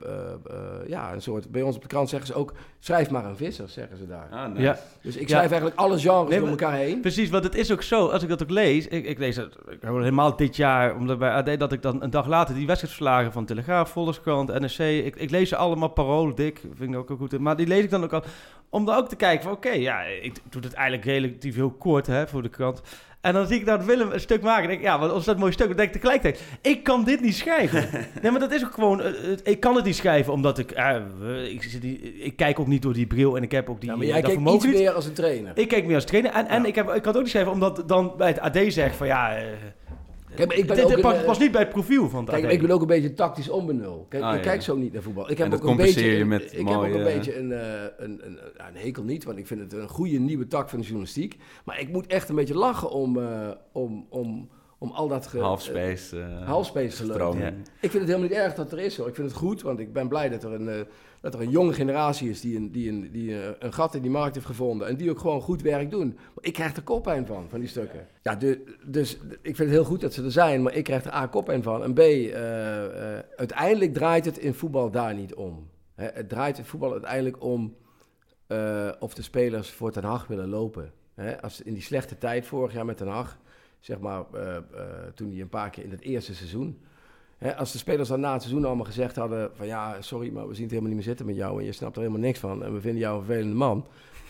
ja, een soort, bij ons op de krant zeggen ze ook, schrijf maar een visser, zeggen ze daar. Ah, nice. Ja, Dus ik Ja. schrijf eigenlijk alle genres Nee, door elkaar heen. precies. Want het is ook zo, als ik dat ook lees... Ik, ik lees het ik helemaal dit jaar, omdat bij AD... dat ik dan een dag later die wedstrijdverslagen van Telegraaf, Volkskrant, NRC... Ik, ik lees ze allemaal parool, dik, vind ik ook wel goed. Maar die lees ik dan ook al... Om dan ook te kijken van, oké, ja, ik doe het eigenlijk relatief heel kort hè, voor de krant... En dan zie ik dat Willem een stuk maken. En denk ik, ja, wat is dat mooi stuk? Dan denk ik tegelijkertijd, ik kan dit niet schrijven. nee, maar dat is ook gewoon... eh, het- ik kan het niet schrijven, omdat ik... eh, ik, zit ik kijk ook niet door die bril en ik heb ook die... Ja, maar eh, jij kijkt iets niet. meer als een trainer. Ik kijk meer als trainer. En, en Ja. ik, heb, ik kan het ook niet schrijven, omdat dan bij het AD zegt van ja... eh, Kijk, maar ik ben dit ook een, past, eh, past niet bij het profiel van het Kijk, AD. ik ben ook een beetje tactisch onbenul. Kijk, Ah, ik ja. kijk zo niet naar voetbal. Ik heb En dat ook een compenseer beetje, je een- met ik heb ook een beetje een, eh, een, een, ja, een hekel niet, want ik vind het een goede nieuwe tak van de journalistiek. Maar ik moet echt een beetje lachen om, eh, om, om, om al dat ge, Half eh, space. eh, half space te lezen. Ik vind het helemaal niet erg dat er is hoor. Ik vind het goed, want ik ben blij dat er een, eh, dat er een jonge generatie is die, een, die, een, die een gat in die markt heeft gevonden. En die ook gewoon goed werk doen. Maar ik krijg er koppijn van, van die stukken. Ja, dus ik vind het heel goed dat ze er zijn, maar ik krijg er A, koppijn van. En B, eh, eh, uiteindelijk draait het in voetbal daar niet om. Hè, het draait in voetbal uiteindelijk om eh, of de spelers voor Ten Hag willen lopen. Hè, als in die slechte tijd vorig jaar met Ten Hag, zeg maar toen hij een paar keer in het eerste seizoen... Hè, als de spelers dan na het seizoen allemaal gezegd hadden van ja, sorry, maar we zien het helemaal niet meer zitten met jou en je snapt er helemaal niks van en we vinden jou een vervelende man,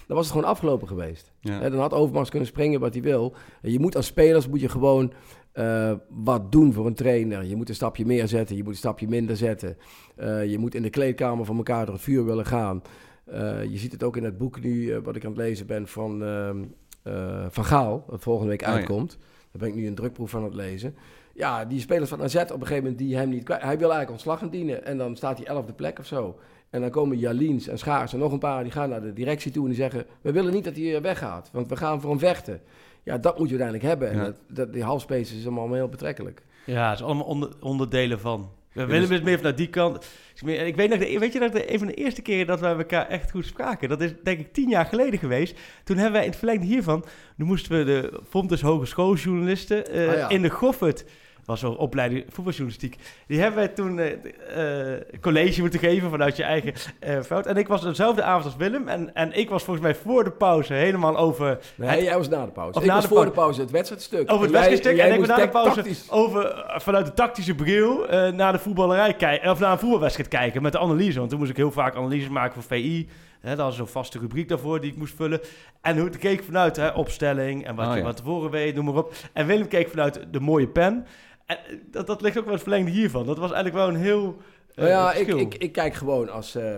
dan was het gewoon afgelopen geweest. Ja. Dan had Overmars kunnen springen wat hij wil. Je moet als spelers moet je gewoon eh, wat doen voor een trainer. Je moet een stapje meer zetten, je moet een stapje minder zetten. Eh, je moet in de kleedkamer van elkaar door het vuur willen gaan. Eh, je ziet het ook in het boek nu, wat ik aan het lezen ben van ehm, eh, Van Gaal, dat volgende week Oh ja. uitkomt. Daar ben ik nu een drukproef van aan het lezen. Ja, die spelers van AZ op een gegeven moment die hem niet kwijt. Hij wil eigenlijk ontslag gaan dienen en dan staat hij elfde plek of zo. En dan komen Jaliens en Schaars en nog een paar, die gaan naar de directie toe en die zeggen... we willen niet dat hij eh, weggaat, want we gaan voor hem vechten. Ja, dat moet je uiteindelijk hebben. En Ja. dat, dat, die halfspace is allemaal heel betrekkelijk. Ja, het is allemaal onder, onderdelen van. We Ja, willen dus- het meer vanuit die kant. Ik weet nog, de- weet je dat de, een van de eerste keren dat wij elkaar echt goed spraken? Dat is denk ik tien jaar geleden geweest. Toen hebben wij in het verlengde hiervan, toen moesten we de Fontes Hogeschooljournalisten Ah, ja. in de Goffert, was zo'n opleiding voetbaljournalistiek, die hebben wij toen eh, eh, college moeten geven vanuit je eigen eh, fout. En ik was dezelfde avond als Willem en, en ik was volgens mij voor de pauze helemaal over Nee, Het- jij was na de pauze. Of ik na was de voor de pauze het wedstrijdstuk. Over het wedstrijdstuk. En ik moest na de pauze tactisch- over, vanuit de tactische bril naar de voetballerij kijken. Of naar een voetbalwedstrijd kijken met de analyse. Want toen moest ik heel vaak analyses maken voor VI. Hè, dat was zo'n vaste rubriek daarvoor die ik moest vullen. En hoe keek ik vanuit hè, opstelling en wat Oh, je ja. wat tevoren weet, noem maar op. En Willem keek vanuit de mooie pen. En eh, dat, dat ligt ook wel het verlengde hiervan. Dat was eigenlijk wel een heel eh, Nou ja, ik, ik, ik kijk gewoon als, eh,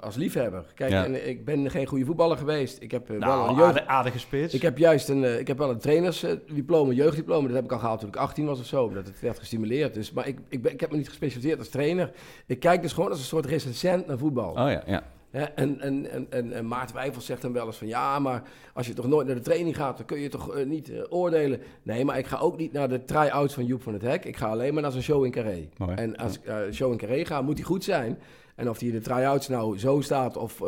als liefhebber. Kijk, Ja. en ik ben geen goede voetballer geweest. Ik heb wel nou, een jeugd... aardige spits. Ik heb juist een, ik heb wel een trainersdiploma, jeugddiploma. Dat heb ik al gehaald toen ik 18 was of zo. Omdat het werd gestimuleerd. Dus, maar ik, ik, ben, ik heb me niet gespecialiseerd als trainer. Ik kijk dus gewoon als een soort recensent naar voetbal. Oh ja, ja. En, en, en, en, en Maarten Wijfels zegt dan wel eens van... Ja, maar als je toch nooit naar de training gaat... dan kun je toch eh, niet eh, oordelen. Nee, maar ik ga ook niet naar de try-outs van Joep van het Hek. Ik ga alleen maar naar zijn show in Carré. En als ik uh, show in Carré ga, moet hij goed zijn. En of hij in de try-outs nou zo staat... of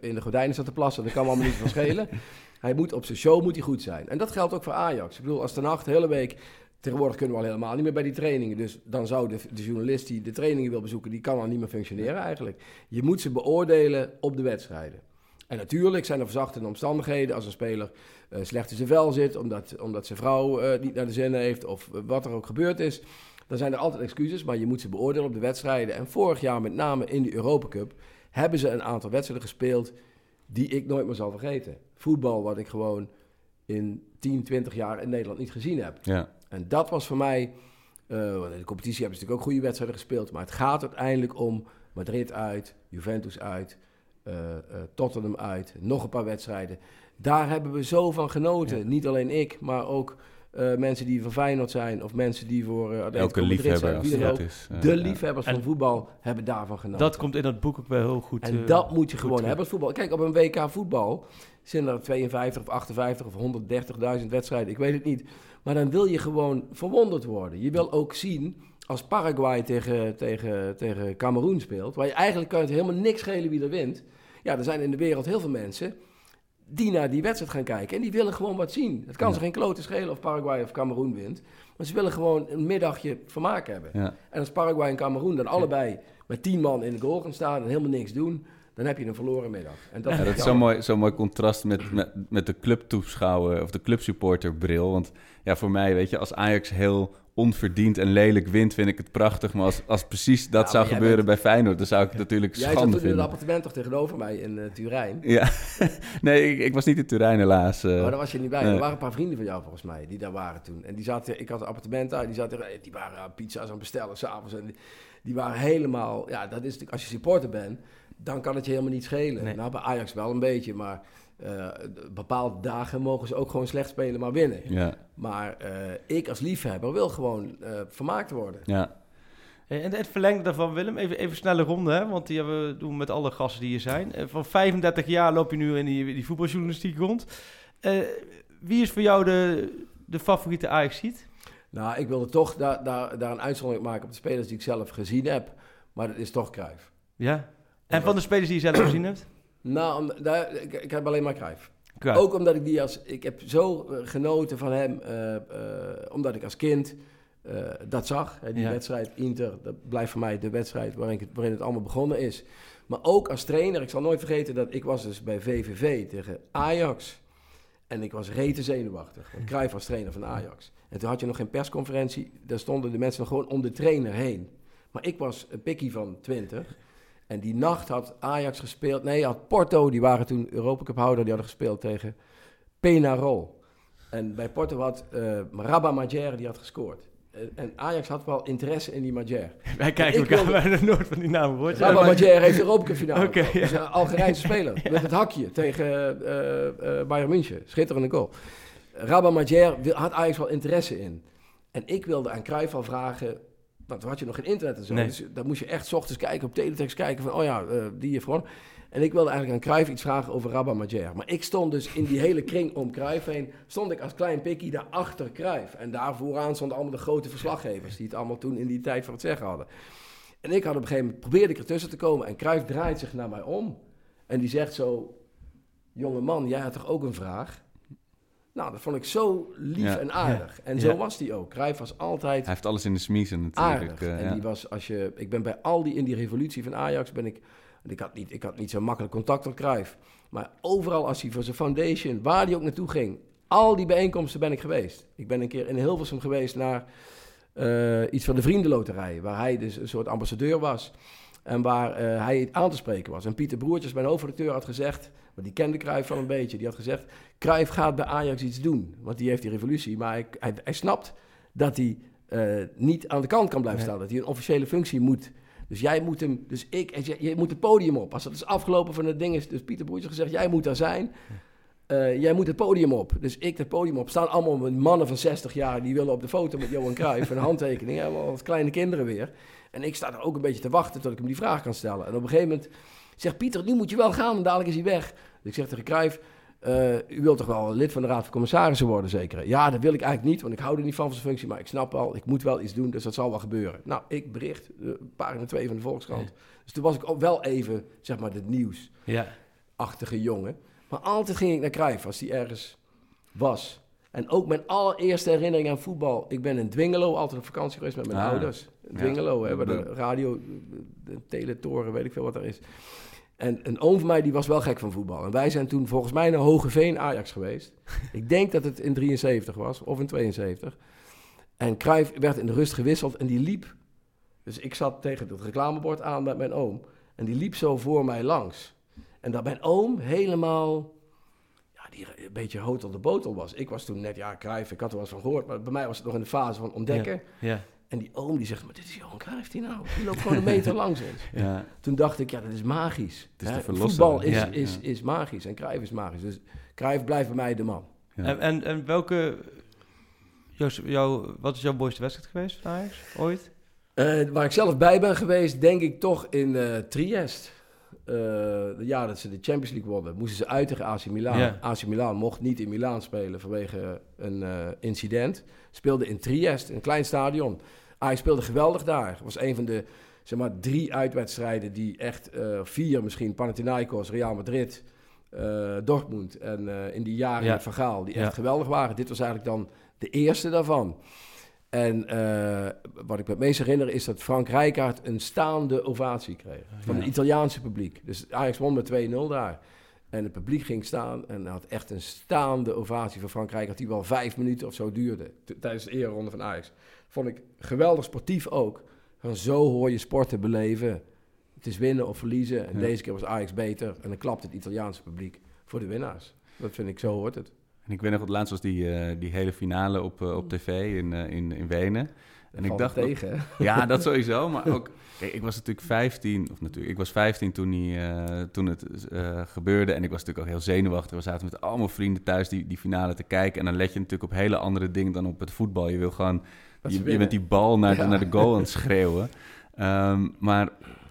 in de gordijnen staat te plassen... dat kan me allemaal niet van schelen. Hij moet op zijn show moet hij goed zijn. En dat geldt ook voor Ajax. Ik bedoel, als de nacht de hele week... Tegenwoordig kunnen we al helemaal niet meer bij die trainingen. Dus dan zou de, de, journalist die de trainingen wil bezoeken, die kan al niet meer functioneren eigenlijk. Je moet ze beoordelen op de wedstrijden. En natuurlijk zijn er verzachtende omstandigheden als een speler uh, slecht in zijn vel zit, omdat, omdat zijn vrouw uh, niet naar de zin heeft of uh, wat er ook gebeurd is. Dan zijn er altijd excuses, maar je moet ze beoordelen op de wedstrijden. En vorig jaar, met name in de Europa Cup, hebben ze een aantal wedstrijden gespeeld die ik nooit meer zal vergeten. Voetbal wat ik gewoon in 10, 20 jaar in Nederland niet gezien heb. Ja. En dat was voor mij. Uh, in de competitie hebben ze natuurlijk ook goede wedstrijden gespeeld. Maar het gaat uiteindelijk om Madrid uit, Juventus uit, uh, uh, Tottenham uit, nog een paar wedstrijden. Daar hebben we zo van genoten. Ja. Niet alleen ik, maar ook uh, mensen die van Feyenoord zijn of mensen die voor uh, elke liefhebber als zijn, dat is. Uh, de liefhebbers van voetbal hebben daarvan genoten. Dat komt in dat boek ook wel heel goed. En dat moet je gewoon hebben. Voetbal. Kijk, op een WK voetbal zijn er 52 of 58 of 130.000 wedstrijden. Ik weet het niet. Maar dan wil je gewoon verwonderd worden. Je wil ook zien als Paraguay tegen, tegen, tegen Cameroen speelt, waar je eigenlijk kan het helemaal niks schelen wie er wint. Ja, er zijn in de wereld heel veel mensen die naar die wedstrijd gaan kijken. En die willen gewoon wat zien. Het kan ja. ze geen klote schelen of Paraguay of Cameroen wint. Maar ze willen gewoon een middagje vermaak hebben. Ja. En als Paraguay en Cameroen dan allebei met tien man in de goal gaan staan en helemaal niks doen... dan heb je een verloren middag. En dat, ja, dat is zo'n mooi, zo mooi contrast met, met, met de clubtoeschouwer of de clubsupporterbril. Want ja, voor mij, weet je, als Ajax heel onverdiend en lelijk wint, vind ik het prachtig. Maar als, als precies dat ja, zou gebeuren bent... bij Feyenoord, dan zou ik het natuurlijk jij schande vinden. Jij zat in het appartement toch tegenover mij in uh, Turijn? Ja, nee, ik, ik, was niet in Turijn helaas. Uh, maar daar was je niet bij. Er waren een paar vrienden van jou volgens mij, die daar waren toen. En die zaten, ik had een appartement die, zaten, die waren pizza's aan het bestellen s'avonds. En die, die waren helemaal, ja, dat is natuurlijk, als je supporter bent, dan kan het je helemaal niet schelen. Nee. Nou, bij Ajax wel een beetje, maar... Uh, bepaalde dagen mogen ze ook gewoon slecht spelen, maar winnen. Ja. Maar uh, ik als liefhebber wil gewoon uh, vermaakt worden. Ja. En het verlengde daarvan, Willem, even, even snelle ronde, hè? want die hebben we doen met alle gasten die hier zijn. Van 35 jaar loop je nu in die, die voetbaljournalistiek rond. wie is voor jou de, de favoriete Ajax-ziet? Nou, ik wilde toch daar, daar, daar een uitzondering maken op de spelers die ik zelf gezien heb. Maar dat is toch Cruijff. Ja? En van de spelers die je zelf gezien hebt? Nou, om, daar, ik, ik, heb alleen maar Cruijff. Cruijff. Ook omdat ik die als... Ik heb zo uh, genoten van hem, uh, uh, omdat ik als kind dat zag. Hè, die ja. wedstrijd Inter, dat blijft voor mij de wedstrijd waarin het, waarin het allemaal begonnen is. Maar ook als trainer, ik zal nooit vergeten dat ik was dus bij VVV tegen Ajax. En ik was rete zenuwachtig. Want Cruijff was trainer van Ajax. En toen had je nog geen persconferentie. Daar stonden de mensen nog gewoon om de trainer heen. Maar ik was een pikkie van 20. En die nacht had Ajax gespeeld. Nee, had Porto, die waren toen Europa Cup houder, die hadden gespeeld tegen Penarol. En bij Porto had uh, Rabba Majer, die had gescoord. En, Ajax had wel interesse in die Majer. Wij kijken elkaar wilde... bijna nooit van die naam gehoord. Rabba Majer heeft de Europa Cup finale. Okay, ja. is een Algerijnse speler. ja. Met het hakje tegen uh, uh, Bayern München. Schitterende goal. Rabba Majer had Ajax wel interesse in. En ik wilde aan Cruijff al vragen... Want toen had je nog geen internet en zo. Nee. Dus dan moest je echt 's ochtends kijken, op teletext kijken van... oh ja, uh, die heeft gewonnen. En ik wilde eigenlijk aan Cruijff iets vragen over Rabba Majer. Maar ik stond dus in die hele kring om Cruijff heen... stond ik als klein pikkie daar achter Cruijff. En daar vooraan stonden allemaal de grote verslaggevers... die het allemaal toen in die tijd voor het zeggen hadden. En ik had op een gegeven moment... probeerde ik ertussen te komen... en Cruijff draait zich naar mij om. En die zegt zo... jonge man, jij had toch ook een vraag? Nou, dat vond ik zo lief Ja. en aardig. Ja. En zo Ja. was die ook. Cruijff was altijd Hij heeft alles in de smiezen natuurlijk. aardig. eh, en die was, als je, ik ben bij al die, in die revolutie van Ajax, ben ik, ik had niet, ik had niet zo makkelijk contact met Cruijff. Maar overal als hij voor zijn foundation, waar hij ook naartoe ging, al die bijeenkomsten ben ik geweest. Ik ben een keer in Hilversum geweest naar eh, iets van de Vriendenloterij, waar hij dus een soort ambassadeur was. En waar eh, hij aan te spreken was. En Pieter Broertjes, mijn hoofdredacteur, had gezegd... Maar die kende Cruijff wel een beetje. Die had gezegd, Cruijff gaat bij Ajax iets doen. Want die heeft die revolutie. Maar hij, hij, hij snapt dat hij eh, niet aan de kant kan blijven staan. Dat hij een officiële functie moet. Dus jij moet hem... Dus ik... en Je, moet het podium op. Als het is afgelopen van het ding is... Dus Pieter Broertjes gezegd, jij moet daar zijn. Eh, jij moet het podium op. Dus ik het podium op. Staan allemaal mannen van 60 jaar... die willen op de foto met Johan Cruijff... en een handtekening. Helemaal als kleine kinderen weer. En ik sta er ook een beetje te wachten... tot ik hem die vraag kan stellen. En op een gegeven moment zegt Pieter... nu moet je wel gaan, en dadelijk is hij weg. Dus ik zeg tegen Cruijff... eh, u wilt toch wel lid van de Raad van Commissarissen worden, zeker? Ja, dat wil ik eigenlijk niet, want ik hou er niet van van zijn functie. Maar ik snap wel, ik moet wel iets doen, dus dat zal wel gebeuren. Nou, ik bericht, eh, pagina 2 van de Volkskrant. Dus toen was ik ook wel even, zeg maar, het nieuws Ja. achtige jongen. Maar altijd ging ik naar Cruijff als hij ergens was. En ook mijn allereerste herinnering aan voetbal. Ik ben in Dwingelo altijd op vakantie geweest met mijn Ah. ouders. Dwingelo, hè, waar de radio, de teletoren, weet ik veel wat er is. En een oom van mij die was wel gek van voetbal. En wij zijn toen volgens mij naar Hogeveen Ajax geweest. ik denk dat het in 73 was, of in 72. En Cruijff werd in de rust gewisseld en die liep. Dus ik zat tegen het reclamebord aan met mijn oom. En die liep zo voor mij langs. En dat mijn oom helemaal, ja, die een beetje hotel de botel was. Ik was toen net, ja, Cruijff, ik had er wel eens van gehoord. Maar bij mij was het nog in de fase van ontdekken. Ja. En die oom die zegt, maar dit is Johan Cruijff die nou. Die loopt gewoon een meter langs ons. Ja. Toen dacht ik, ja, dat is magisch. Het is de. Voetbal is, Ja. is, is magisch en Cruijff is magisch. Dus Cruijff blijft bij mij de man. Ja. En, en, en welke... Joost, jou, wat is jouw mooiste wedstrijd geweest van Ajax? Ooit? Eh, waar ik zelf bij ben geweest, denk ik toch in eh Triest. Eh, het jaar dat ze de Champions League wonnen, moesten ze uit tegen AC Milan. AC Milan mocht niet in Milaan spelen vanwege een eh, incident. Speelde in Triest, een klein stadion. Ajax speelde geweldig daar. Was een van de zeg maar, drie uitwedstrijden die echt, eh, vier misschien, Panathinaikos, Real Madrid, eh, Dortmund en in die jaren Ja. Van Gaal, die Ja. echt geweldig waren. Dit was eigenlijk dan de eerste daarvan. En eh, wat ik me het meest herinner is dat Frank Rijkaard een staande ovatie kreeg. Van het Italiaanse publiek. Dus Ajax won met 2-0 daar. En het publiek ging staan en had echt een staande ovatie van Frank Rijkaard... die wel vijf minuten of zo duurde tijdens de eerronde van Ajax. Vond ik geweldig sportief ook. Van zo hoor je sporten beleven. Het is winnen of verliezen. En Ja. deze keer was Ajax beter. En dan klapt het Italiaanse publiek voor de winnaars. Dat vind ik, zo hoort het. En ik weet nog, het laatst was die, eh, die hele finale op, eh, op tv in, eh, in, in Wenen. En ik dacht, tegen, ja, dat sowieso, maar ook, kijk, ik was natuurlijk 15, of natuurlijk, ik was 15 toen, die, toen het gebeurde en ik was natuurlijk ook heel zenuwachtig. We zaten met allemaal vrienden thuis die, die finale te kijken en dan let je natuurlijk op hele andere dingen dan op het voetbal. Je wil gewoon, je, je bent die bal naar, Ja. naar de goal aan het schreeuwen. Ehm, maar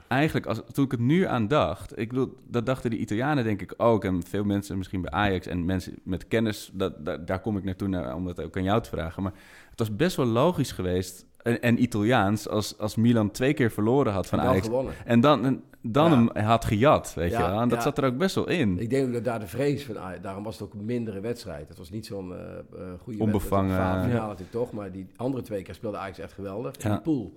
eigenlijk, als, toen ik het nu aan dacht, ik bedoel, dat dachten de Italianen denk ik ook. En veel mensen misschien bij Ajax en mensen met kennis, dat, dat- daar kom ik naartoe naar, om dat ook aan jou te vragen. Maar het was best wel logisch geweest en, en Italiaans als, als Milan twee keer verloren had van En Ajax. gewonnen. En dan, en dan Ja. hem had gejat, weet Ja, je wel. En dat ja. zat er ook best wel in. Ik denk ook dat daar de vrees van daarom was het ook een mindere wedstrijd. Het was niet zo'n eh eh goede Onbevangen, wedstrijd. finale natuurlijk toch, maar die andere twee keer speelde Ajax echt geweldig in Ja. die pool.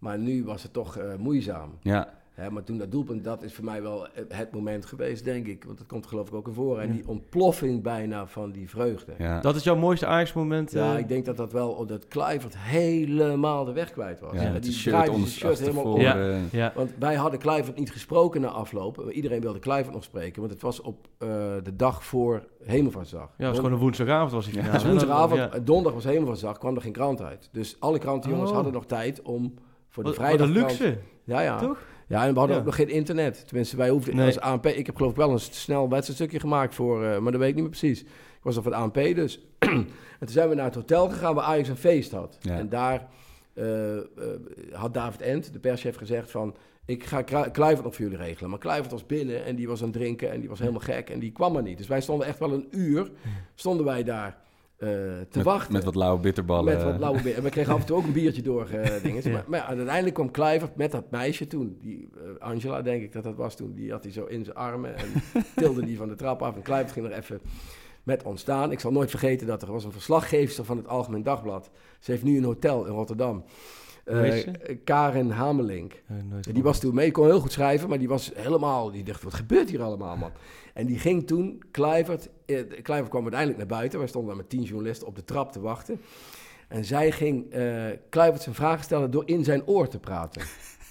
Maar nu was het toch eh, moeizaam. Ja, Hè, maar toen dat doelpunt, dat is voor mij wel het moment geweest, denk ik. Want dat komt geloof ik ook in voor. En die ontploffing bijna van die vreugde. Ja, ja. Dat is jouw mooiste Ajax-moment? eh? ik denk dat dat wel, dat Kluivert helemaal de weg kwijt was. ja, de die shirt zijn shirt helemaal om. ja. Want wij hadden Kluivert niet gesproken na afloop. Maar Iedereen wilde Kluivert nog spreken. Want het was op eh, de dag voor Hemelvaartsdag. Ja, het was gewoon een woensdagavond was die Ja. Dus woensdagavond, Ja. donderdag was Hemelvaartsdag, kwam er geen krant uit. Dus alle krantenjongens Oh. hadden nog tijd om voor de vrijdag... een luxe, Ja, ja. toch? Ja, en we hadden Ja. ook nog geen internet. Tenminste, wij hoefden Nee. als ANP... Ik heb geloof ik wel een snel wedstrijdstukje gemaakt voor... eh, maar dat weet ik niet meer precies. Ik was al van de ANP dus. en toen zijn we naar het hotel gegaan waar Ajax een feest had. Ja. En daar eh, eh, had David Ent, de perschef, gezegd van... Ik ga Kluivert nog voor jullie regelen. Maar Kluivert was binnen en die was aan het drinken en die was helemaal gek. En die kwam er niet. Dus wij stonden echt wel een uur... Stonden wij daar te Met, wachten. met wat lauwe bitterballen. Met wat lauwe. En we kregen af en toe ook een biertje door. eh dingen. Ja. maar, maar ja, uiteindelijk kwam Kluivert met dat meisje toen. Die, eh, Angela, denk ik dat dat was toen. Die had hij zo in zijn armen en tilde die van de trap af. En Kluivert ging er even met ons staan. Ik zal nooit vergeten dat er was een verslaggeefster van het Algemeen Dagblad. Ze heeft nu een hotel in Rotterdam. Eh? Karen Hamelink. Eh, Ja, Die was toen mee, kon heel goed schrijven, maar die was helemaal, die dacht, wat gebeurt hier allemaal, man? En die ging toen, Kluivert, eh, Kluivert kwam uiteindelijk naar buiten, wij stonden daar met tien journalisten op de trap te wachten. En zij ging eh Kluivert zijn vragen stellen door in zijn oor te praten.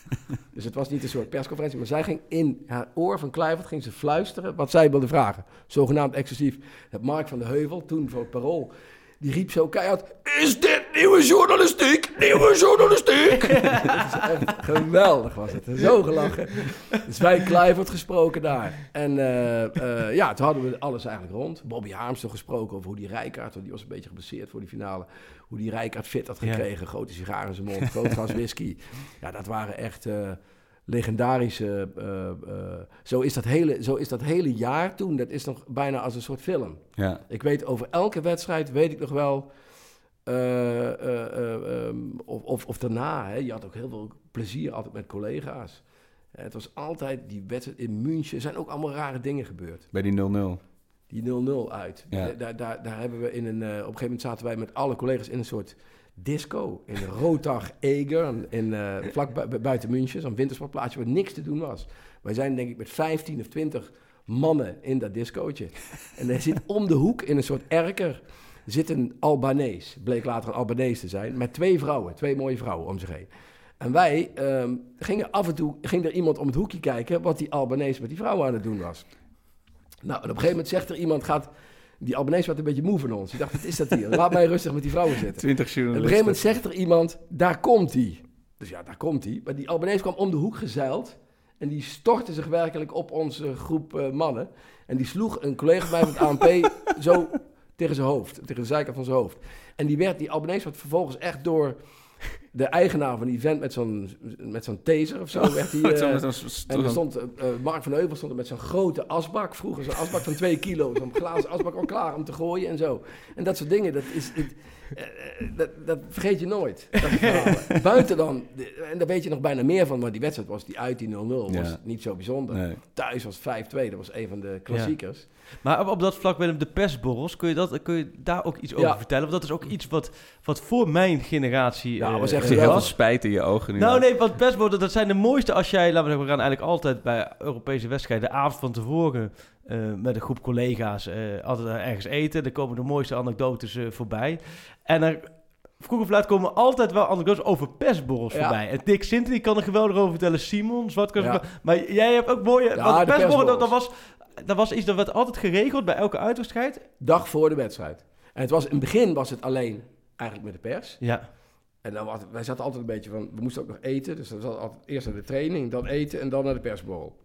dus het was niet een soort persconferentie, maar zij ging in haar oor van Kluivert ging ze fluisteren wat zij wilde vragen. Zogenaamd exclusief. Het Mark van de Heuvel, toen voor het Parool, die riep zo keihard... Is dit nieuwe journalistiek? Nieuwe journalistiek? echt geweldig was het. Zo gelachen. Dus wij Kluivert gesproken daar. En eh, eh, ja, toen hadden we alles eigenlijk rond. Bobby Harms nog gesproken over hoe die Rijkaard... want die was een beetje geblesseerd voor die finale... hoe die Rijkaard fit had Ja. gekregen. Grote sigaar in zijn mond, groot glas whisky. Ja, dat waren echt... eh, legendarische. eh, eh, zo, is dat hele, zo is dat hele jaar toen. Dat is nog bijna als een soort film. Ja. Ik weet over elke wedstrijd, weet ik nog wel. eh, eh, eh, ehm, of, of, of daarna, hè, je had ook heel veel plezier altijd met collega's. Het was altijd die wedstrijd in München. Er zijn ook allemaal rare dingen gebeurd. Bij die 0-0. Die 0-0 uit. Ja. Daar, daar, daar hebben we in een. op een gegeven moment zaten wij met alle collega's in een soort disco. In Rotag Eger, in, eh, vlak bu- bu- buiten München, zo'n wintersportplaatsje waar niks te doen was. Wij zijn denk ik met 15 of 20 mannen in dat discootje. En er zit om de hoek in een soort erker zit een Albanees. Bleek later een Albanees te zijn. Met twee vrouwen, twee mooie vrouwen om zich heen. En wij ehm, gingen af en toe, ging er iemand om het hoekje kijken wat die Albanees met die vrouwen aan het doen was. Nou, en op een gegeven moment zegt er iemand, gaat, die Albanese werd een beetje moe van ons. Die dacht, wat is dat hier? Laat mij rustig met die vrouwen zitten. 20 En op een gegeven journalisten. moment zegt er iemand, daar komt hij. Dus ja, daar komt hij. Maar die Albanese kwam om de hoek gezeild. En die stortte zich werkelijk op onze groep eh, mannen. En die sloeg een collega van mij van het ANP zo tegen zijn hoofd. Tegen de zijkant van zijn hoofd. En die, werd, die Albanese werd vervolgens echt door de eigenaar van die vent met zo'n, met zo'n taser of zo. Werd die, eh, en er stond, eh, Mark van Heuvel stond er met zo'n grote asbak. Vroeger zo'n asbak van twee kilo. Zo'n glazen asbak al klaar om te gooien en zo. En dat soort dingen, dat, is, het, eh, dat, dat vergeet je nooit. Dat. Buiten dan, en daar weet je nog bijna meer van. Maar die wedstrijd was die uit die 0-0 was Ja. niet zo bijzonder. Nee. Thuis was 5-2, dat was een van de klassiekers. Maar op, op dat vlak met de persborrels, kun je, dat, kun je daar ook iets over vertellen? Want dat is ook iets wat, wat voor mijn generatie Ja, eh, was echt eh, heel veel spijt in je ogen nu. Nou nee, want persborrels, dat zijn de mooiste als jij, laten we zeggen, we gaan eigenlijk altijd bij Europese wedstrijden de avond van tevoren eh, met een groep collega's altijd ergens eten. Er komen de mooiste anekdotes voorbij. En er, vroeg of laat komen altijd wel anekdotes over persborrels Ja. voorbij. En Dick Sinter, die kan er geweldig over vertellen. Simon, Zwart kan er Ja. Maar jij hebt ook mooie... Ja, want persborrel, dat, was... Dat was iets dat werd altijd geregeld bij elke uitwedstrijd. Dag voor de wedstrijd. En het was, in het begin was het alleen eigenlijk met de pers. Ja. En dan, was- wij zaten altijd een beetje van, we moesten ook nog eten. Dus dat was altijd eerst naar de training, dan eten en dan naar de persborrel.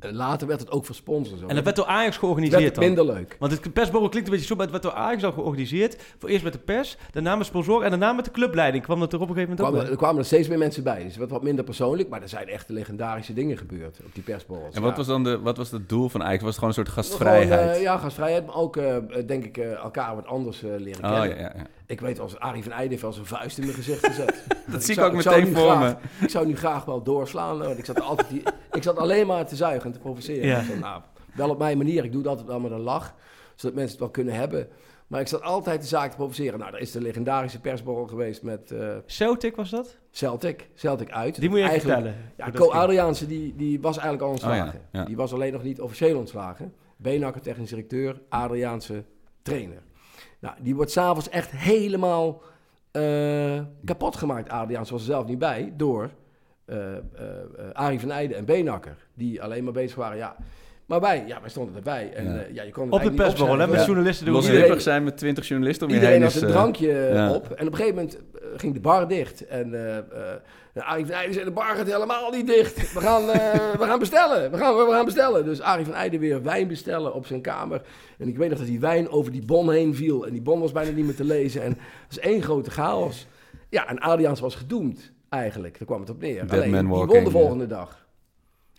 En later werd het ook voor sponsors. zo. En dat werd door Ajax georganiseerd werd dan. minder leuk. Want het persborrel klinkt een beetje zo, maar het werd door Ajax al georganiseerd. Voor eerst met de pers, daarna met sponsor en daarna met de clubleiding. Kwam dat er op een gegeven moment ook kwamen, er kwamen er steeds meer mensen bij. Dus het werd wat minder persoonlijk, maar er zijn echt legendarische dingen gebeurd op die persborrels. En wat Ja. was dan de, wat was het doel van Ajax? Was het gewoon een soort Gewoon, gastvrijheid? eh, ja, gastvrijheid, maar ook, eh, denk ik, eh, elkaar wat anders eh, leren oh, kennen. ja, ja, ja. Ik weet als Arie van Eijden heeft wel zijn vuist in mijn gezicht gezet. Dat zie ik zou- ook meteen voor graag- me. Ik zou nu graag wel doorslaan, want ik zat, altijd die, ik zat alleen maar te zuigen en te provoceren. Ja. Nou, wel op mijn manier, ik doe dat wel met een lach, zodat mensen het wel kunnen hebben. Maar ik zat altijd de zaak te provoceren. Nou, er is de legendarische persborrel geweest met eh, Celtic was dat? Celtic, Celtic uit. Die moet je Eigenlijk- vertellen. Ja, Co. Adriaanse, die, die was eigenlijk al ontslagen. ja, ja. Die was alleen nog niet officieel ontslagen. Beenhakker, technisch directeur, Adriaanse trainer. Nou, die wordt s'avonds echt helemaal eh, kapot gemaakt, Adriaan, was er zelf niet bij, door eh, Arie van Eijden en Beenhakker. Die alleen maar bezig waren, ja. Maar wij, ja, wij stonden erbij. En Ja. ja, ja je kon het Op de persborrel, hè? Met Ja. journalisten doen Iedereen- Loslippig zijn met 20 journalisten om je Iedereen heen had is... een eh, drankje eh, ja. op. En op een gegeven moment eh, ging de bar dicht. En eh eh, Arie van Eijden zei, de bar gaat helemaal niet dicht. We gaan, eh, we gaan bestellen. We gaan, we gaan bestellen. Dus Arie van Eijden weer wijn bestellen op zijn kamer. En ik weet nog dat die wijn over die bon heen viel. En die bon was bijna niet meer te lezen. En het was één grote chaos. Ja, en Adriaans was gedoemd eigenlijk. Daar kwam het op neer. Dead Alleen, man die won de volgende dag.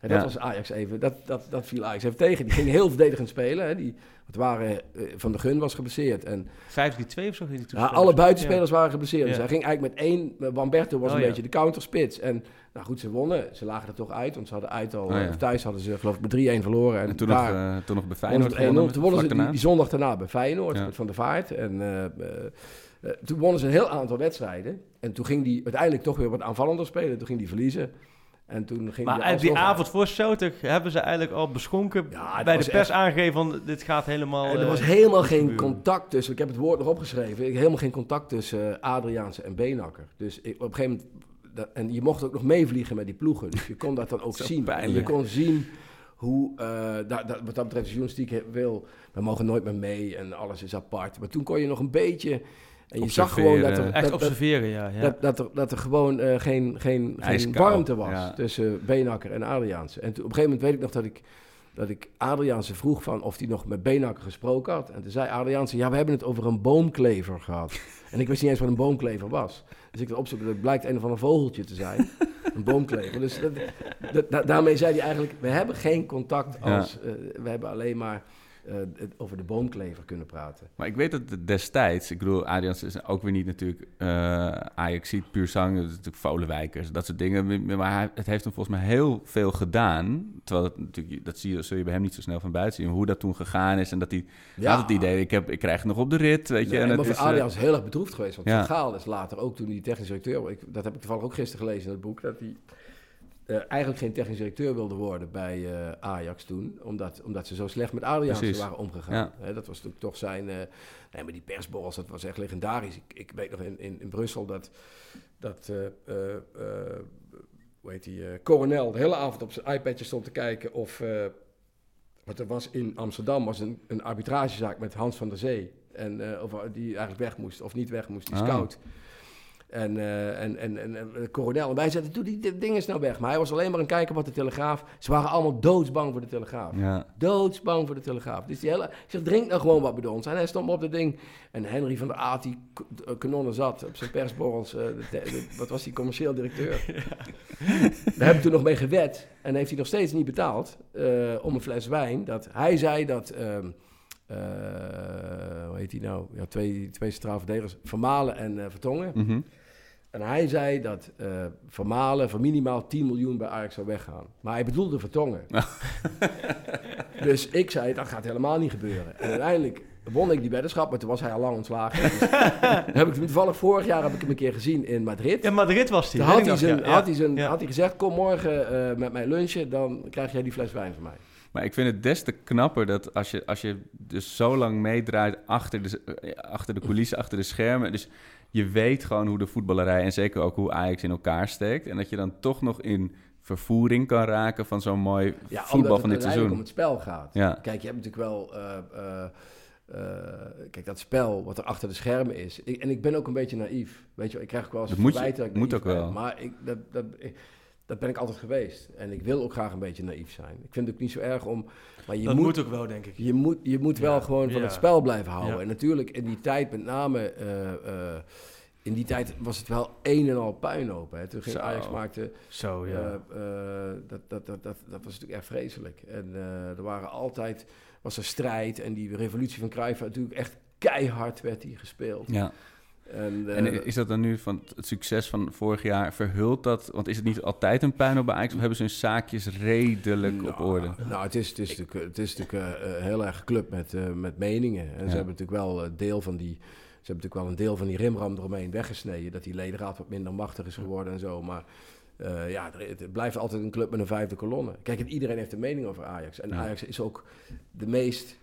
En dat Ja. was Ajax even, dat, dat, dat viel Ajax even tegen. Die ging heel verdedigend spelen. Hè. Die, het waren, eh, Van de Gun was geblesseerd. En 5-3-2 of zo ging die ja, alle buitenspelers waren geblesseerd. Dus hij ging eigenlijk met één. eh, Wamberto was Oh, een ja. beetje de counterspits. En nou goed, ze wonnen. Ze lagen er toch uit. Want ze hadden uit al. Oh, of thuis hadden ze geloof ik met 3-1 verloren. En, En toen, daar nog, eh, toen nog bij Feyenoord ze met 1-0. gewonnen. Toen wonnen ze die, zondag daarna bij Feyenoord. Met Van der Vaart. En eh, eh, eh, toen wonnen ze een heel aantal wedstrijden. En toen ging die uiteindelijk toch weer wat aanvallender spelen. Toen ging die verliezen. En toen ging Maar die uit die alsnog avond voor Celtic hebben ze eigenlijk al beschonken Ja, bij de pers echt- aangegeven van dit gaat helemaal... En er eh, was helemaal geen gebeuren. contact tussen. Ik heb het woord nog opgeschreven. Helemaal geen contact tussen eh, Adriaanse en Beenhakker. Dus ik, op een gegeven moment dat, en je mocht ook nog meevliegen met die ploegen. Dus je kon dat dan ook zien. En je kon zien hoe, eh, wat dat betreft, de journalistiek wil, we mogen nooit meer mee en alles is apart. Maar toen kon je nog een beetje, en je zag gewoon dat er. Echt dat, observeren, ja. ja. dat, dat, er, dat er gewoon eh, geen, geen, geen warmte was ja. tussen Beenhakker en Adriaanse. En toen, op een gegeven moment weet ik nog dat ik, dat ik Adriaanse vroeg van of hij nog met Beenhakker gesproken had. En toen zei Adriaanse, ja, we hebben het over een boomklever gehad. en ik wist niet eens wat een boomklever was. Dus ik opzoeken, dat blijkt een of ander vogeltje te zijn. een boomklever. Dus dat, dat- da- daarmee zei hij eigenlijk, we hebben geen contact als, eh, we hebben alleen maar eh, over de boomklever kunnen praten. Maar ik weet dat destijds, ik bedoel, Adrians is ook weer niet natuurlijk uh, Ajax puur zang, dat is natuurlijk Volenwijkers, dat soort dingen. Maar hij, het heeft hem volgens mij heel veel gedaan. Terwijl het natuurlijk, dat zie je, zul je bij hem niet zo snel van buiten zien. Hoe dat toen gegaan is en dat hij Ja. had het idee, ik, heb, ik krijg het nog op de rit, weet je. Nee, en maar het is, eh, is heel erg bedroefd geweest. Want ja. Gaal is later ook toen hij technisch directeur... Ik, dat heb ik toevallig ook gisteren gelezen in het boek... dat hij eh, eigenlijk geen technisch directeur wilde worden bij eh, Ajax toen. Omdat, omdat ze zo slecht met Adriaan waren omgegaan. Ja. Dat was natuurlijk toch zijn... eh, nee, maar die persborrels, dat was echt legendarisch. Ik, ik weet nog in, in, in Brussel dat... dat hoe heet die? Coronel de hele avond op zijn iPadje stond te kijken of... want er was in Amsterdam was een, een arbitragezaak met Hans van der Zee. En of die eigenlijk weg moest of niet weg moest, die Ah. scout. En, eh, en, en, en, en de coronel. En wij zeiden, doe die ding eens nou weg. Maar hij was alleen maar een kijker wat de Telegraaf. Ze waren allemaal doodsbang voor de Telegraaf. ja. Doodsbang voor de Telegraaf. Dus die hele... Ik zeg, drink nou gewoon wat bij ons. En hij stond op dat ding. En Henry van der Aat, die eh, kanonnen zat op zijn persborrels. eh, wat was die commercieel directeur? Daar heb ik toen nog mee gewet. En heeft hij nog steeds niet betaald om een fles wijn. Dat hij zei dat... ehm, eh, hoe heet hij nou? Ja, twee, twee centraal verdedigers. Vermalen en Vertongen. Mhm. En hij zei dat eh Vermalen voor minimaal 10 miljoen bij Ajax zou weggaan. Maar hij bedoelde Vertongen. dus ik zei, dat gaat helemaal niet gebeuren. En uiteindelijk won ik die weddenschap, maar toen was hij al lang ontslagen. Dus heb ik toevallig vorig jaar heb ik hem een keer gezien in Madrid. Ja, Madrid was. Toen weet had hij, nog, zijn, ja. had, hij zijn, Ja. had hij gezegd, kom morgen eh, met mij lunchen, dan krijg jij die fles wijn van mij. Maar ik vind het des te knapper dat als je, als je dus zo lang meedraait achter de, eh, achter de coulissen, achter de schermen. Dus je weet gewoon hoe de voetballerij en zeker ook hoe Ajax in elkaar steekt. En dat je dan toch nog in vervoering kan raken van zo'n mooi Ja, voetbal van dit seizoen. om het spel gaat. Ja. Kijk, je hebt natuurlijk wel... eh, eh, eh, kijk, dat spel wat er achter de schermen is. Ik, en ik ben ook een beetje naïef. Weet je, ik krijg ook wel eens Dat moet je- dat ik moet ook wel. Maar ik, dat, dat, ik- dat ben ik altijd geweest. En ik wil ook graag een beetje naïef zijn. Ik vind het ook niet zo erg om... Maar je Dat moet, moet ook wel, denk ik. je moet, je moet wel Ja, gewoon van ja. het spel blijven houden. Ja. En natuurlijk in die tijd met name... eh, eh, in die tijd was het wel een en al puinhoop. Hè. Toen ging Zo. Ajax maakte Zo, ja. eh, eh, dat, dat, dat, dat, dat was natuurlijk echt vreselijk. En eh, er waren altijd, was er strijd. En die revolutie van Cruijff, natuurlijk echt keihard werd die gespeeld. Ja. En, eh, En is dat dan nu van het succes van vorig jaar verhult dat? Want is het niet altijd een puinhoop bij Ajax? Of hebben ze hun zaakjes redelijk op nou, orde? Nou, het is, het is natuurlijk, het is natuurlijk eh, eh, heel erg club met, met meningen. En Ja. ze hebben natuurlijk wel een deel van die... Ze hebben natuurlijk wel een deel van die rimram eromheen weggesneden. Dat die ledenraad wat minder machtig is geworden en zo. Maar eh, ja, er- het blijft altijd een club met een vijfde kolonne. Kijk, en iedereen heeft een mening over Ajax. En Ja. Ajax is ook de meest...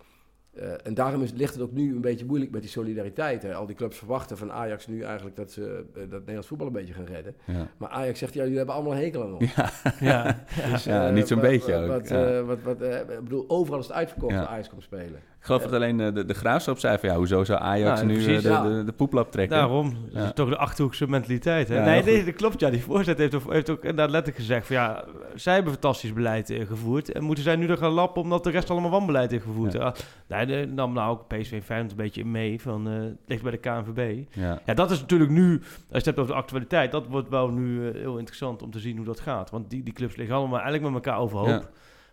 eh, en daarom is, ligt het ook nu een beetje moeilijk met die solidariteit. Hè. Al die clubs verwachten van Ajax nu eigenlijk dat ze eh, dat Nederlands voetbal een beetje gaan redden. Ja. Maar Ajax zegt, ja, jullie hebben allemaal een hekel aan ons. ja. Dus, Ja, eh, niet zo'n wat- beetje wat- ook, Wat, ja. eh, wat, wat, eh, ik bedoel, overal is het uitverkocht Ja. als Ajax komt spelen. Ik geloof dat alleen eh, de, de Graafschap zei van ja, hoezo zou Ajax Ja, nu eh, precies, de, ja. de, de poeplap trekken? Daarom. Dat Ja. is toch de Achterhoekse mentaliteit. Hè? Ja, nee, nee, dat klopt. Ja, die voorzitter heeft, ook- heeft ook inderdaad letterlijk gezegd van ja, zij hebben fantastisch beleid eh, gevoerd. En moeten zij nu er gaan lappen omdat de rest allemaal wanbeleid heeft gevoerd? Ja. Ja. Nee, de, nam nou ook PSV en Feyenoord een beetje mee van het ligt bij de KNVB. Ja. Dat is natuurlijk nu, als je het hebt over de actualiteit, dat wordt wel nu heel interessant om te zien hoe dat gaat. Want die, die clubs liggen allemaal eigenlijk met elkaar overhoop.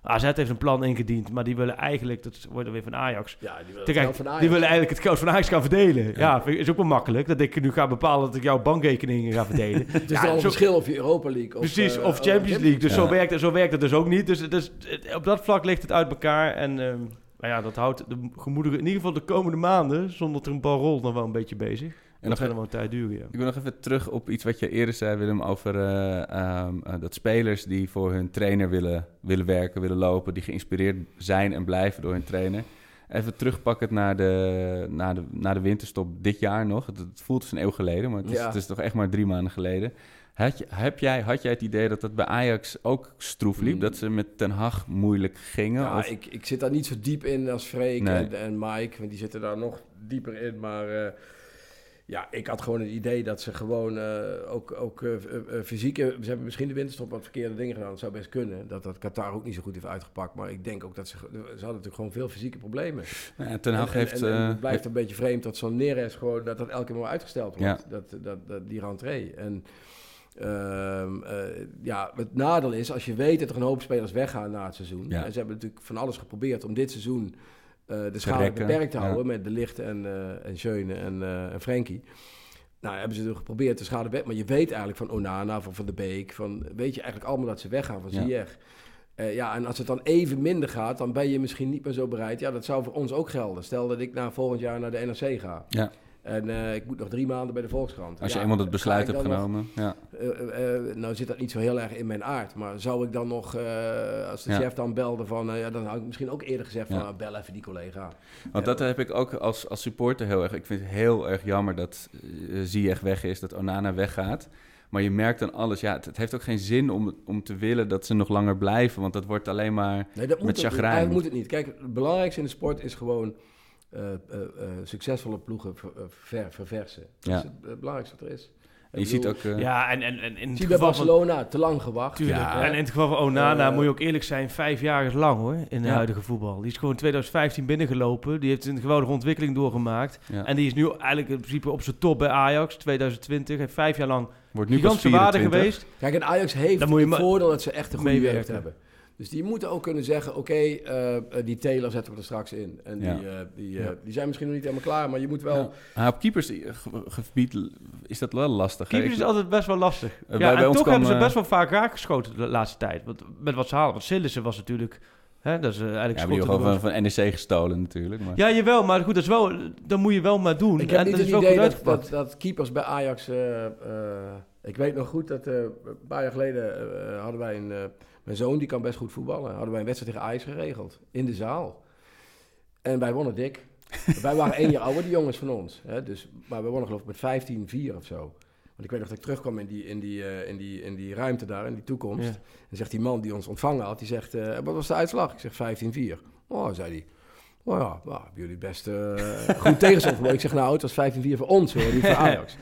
AZ heeft een plan ingediend, maar die willen eigenlijk, dat wordt dan weer van Ajax, Ja, die willen van Ajax. die willen eigenlijk het geld van Ajax gaan verdelen. Ja, vind ik- is ook wel makkelijk. Dat ik nu ga bepalen dat ik jouw bankrekeningen ga verdelen. Het is Ja, wel een zo- verschil of je Europa League of... Precies, eh, of Champions League. Dus Ja. zo, werkt, het- zo werkt het dus ook niet. Dus, dus het- op dat vlak ligt het uit elkaar. En nou ja, dat houdt de gemoederen in ieder geval de komende maanden, zonder dat er een bal rolt, nog wel een beetje bezig. En nog dat gaat nog wel een tijd duren, ja. Ik wil nog even terug op iets wat je eerder zei, Willem, over eh, ehm, eh, dat spelers die voor hun trainer willen, willen werken, willen lopen, die geïnspireerd zijn en blijven door hun trainer. Even terugpakken naar de, naar de, naar de winterstop dit jaar nog. Het, het voelt als een eeuw geleden, maar het is, Ja. het is toch echt maar drie maanden geleden. Had, je, heb jij, had jij het idee dat dat bij Ajax ook stroef liep? Mm. Dat ze met Ten Hag moeilijk gingen? Ja, of- ik, ik zit daar niet zo diep in als Freek Nee. en, en Mike, want die zitten daar nog dieper in. Maar eh, ja, ik had gewoon het idee dat ze gewoon eh, ook, ook eh, fysieke... Ze hebben misschien de winterstop wat verkeerde dingen gedaan. Dat zou best kunnen. Dat dat Qatar ook niet zo goed heeft uitgepakt. Maar ik denk ook dat ze... Ze hadden natuurlijk gewoon veel fysieke problemen. Ja, Ten Hag heeft... en, en het blijft een beetje vreemd dat zo'n Neres gewoon... Dat dat elke keer maar uitgesteld wordt. Ja. Dat, dat, dat, die rentree. En... ehm, eh, ja, het nadeel is, als je weet dat er een hoop spelers weggaan na het seizoen. Ja. En ze hebben natuurlijk van alles geprobeerd om dit seizoen de schade rekken, beperkt te ja. houden. Met De Licht en, eh en Schöne en, eh en Frenkie. Nou, hebben ze geprobeerd de schade weg. Maar je weet eigenlijk van Onana, van Van de Beek. Van, weet je eigenlijk allemaal dat ze weggaan van Ja. Ziyech. Eh, ja, en als het dan even minder gaat, dan ben je misschien niet meer zo bereid. Ja, dat zou voor ons ook gelden. Stel dat ik na volgend jaar naar de NRC ga. Ja. En eh, ik moet nog drie maanden bij de Volkskrant. als je Ja, eenmaal het besluit hebt nog- genomen. Ja. eh, eh, nou zit dat niet zo heel erg in mijn aard. Maar zou ik dan nog, als de Ja. chef dan belde van... ja, dan had ik misschien ook eerder gezegd van... Ah, bel even die collega. Want dat heb ik ook als, als supporter heel erg. Ik vind het heel erg jammer dat Ziyech weg is, dat Onana weggaat. Maar je merkt dan alles. Ja, het, het heeft ook geen zin om, om te willen dat ze nog langer blijven. Want dat wordt alleen maar Nee, dat moet met chagrijn. Eigenlijk moet het niet. Kijk, het belangrijkste in de sport is gewoon... eh, eh, eh, succesvolle ploegen ver- ver- verversen. Dat Ja. is het, belangrijkste wat er is. Je ziet ook... Ja, en, en, en in het geval van... Barcelona, te lang gewacht. Tuurlijk. Ja. En in het geval van Onana moet je ook eerlijk zijn, vijf jaar is lang hoor, in de Ja. huidige voetbal. Die is gewoon 2015 binnengelopen, die heeft een geweldige ontwikkeling doorgemaakt. ja. En die is nu eigenlijk in principe op zijn top bij Ajax, 2020. Heeft vijf jaar lang wordt nu gigantische waarde 24. geweest. Kijk, en Ajax heeft het voordeel dat ze echt een goede jeugd hebben. Dus die moeten ook kunnen zeggen, oké, eh, eh, die Taylor zetten we er straks in. En Ja. die, eh, die, Ja. die zijn misschien nog niet helemaal klaar, maar je moet wel... Ja. Op keepersgebied is dat wel lastig. hè? Keepers is altijd best wel lastig. ja, bij en ons toch kwam, hebben ze best wel vaak raakgeschoten de laatste tijd. Want, met wat ze halen. Want Sillissen was natuurlijk... Hè, dat is eigenlijk Ja, die gewoon van, van NEC gestolen natuurlijk. Maar. Ja, jawel, maar goed, dat, is wel, dat moet je wel maar doen. Ik heb en niet dat het is wel idee goed dat, dat, dat keepers bij Ajax... eh, eh, ik weet nog goed dat eh, een paar jaar geleden eh, hadden wij een... mijn zoon, die kan best goed voetballen. Hadden wij een wedstrijd tegen Ajax geregeld. In de zaal. En wij wonnen dik. wij waren één jaar ouder, die jongens van ons. Hè, dus, maar we wonnen geloof ik met 15-4 of zo. Want ik weet nog dat ik terugkwam in die, in die, eh, in die, in die ruimte daar, in die toekomst. Ja. En zegt die man die ons ontvangen had, die zegt... eh, wat was de uitslag? Ik zeg 15-4. Oh, zei hij. Oh ja, nou, hebben jullie best eh, goed tegenstand. Ik zeg nou, het was 15-4 voor ons hoor, niet voor Ajax.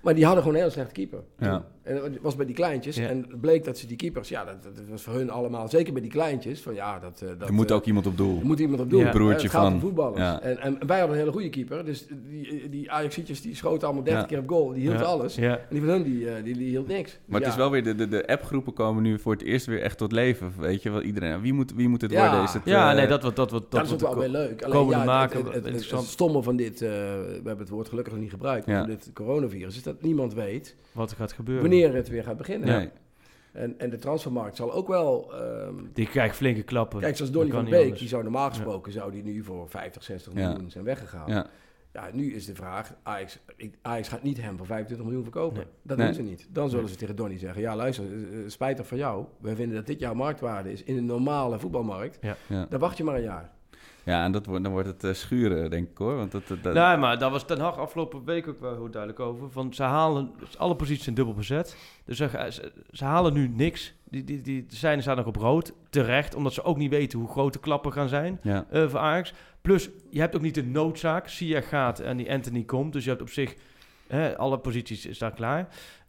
Maar die hadden gewoon een heel slechte keeper. Ja. En het was bij die kleintjes. Ja. En het bleek dat ze die keepers, ja, dat, dat was voor hun allemaal, zeker bij die kleintjes, van ja, dat... eh, dat er moet eh, ook iemand op doel. er moet iemand op. Ja. hè. Broertje het gaat van- om voetballers. ja. En, en wij hadden een hele goede keeper. Dus die, die Ajaxietjes die schoten allemaal 30 Ja. keer op goal. Die hield Ja. alles. Ja. En die van hun, die, eh, die, die hield niks. Maar het is wel weer, de, de, de appgroepen komen nu voor het eerst weer echt tot leven. Weet je wel, iedereen, wie moet, wie moet het Ja. worden? Is het, Ja, eh, nee, dat wordt... Dat, wordt, Dat, is ook wel weer leuk. Alleen ja, maken, het, het, het, het interessant. stomme van dit, eh, we hebben het woord gelukkig nog niet gebruikt, Ja. van dit coronavirus, is dat niemand weet Wat er gaat gebeuren. Wanneer het weer gaat beginnen. Nee. En, en de transfermarkt zal ook wel... ehm, Die krijgt flinke klappen. kijk, zoals Donny van Beek, anders. die zou normaal gesproken zou die nu voor 50, 60 Ja. miljoen zijn weggegaan. Ja. Ja, nu is de vraag, Ajax, ik- Ajax gaat niet hem voor 25 miljoen verkopen. Nee. Dat Nee. doen ze niet. Dan zullen ze tegen Donny zeggen, ja luister, eh, eh, spijtig van jou. Wij vinden dat dit jouw marktwaarde is in een normale voetbalmarkt. Ja. Dan wacht je maar een jaar. Ja, en dat wordt, dan wordt het eh, schuren, denk ik hoor. Want dat, dat, dat- Nee, maar daar was Ten Hag afgelopen week ook wel heel duidelijk over. Van ze halen, alle posities zijn dubbel bezet. Dus ze, ze, ze halen nu niks. Die, die, die zijn staan nog op rood. Terecht, omdat ze ook niet weten hoe groot de klappen gaan zijn ja. eh, voor Ajax. Plus, je hebt ook niet de noodzaak. Sia gaat en die Anthony komt. Dus je hebt op zich, hè, alle posities staan klaar.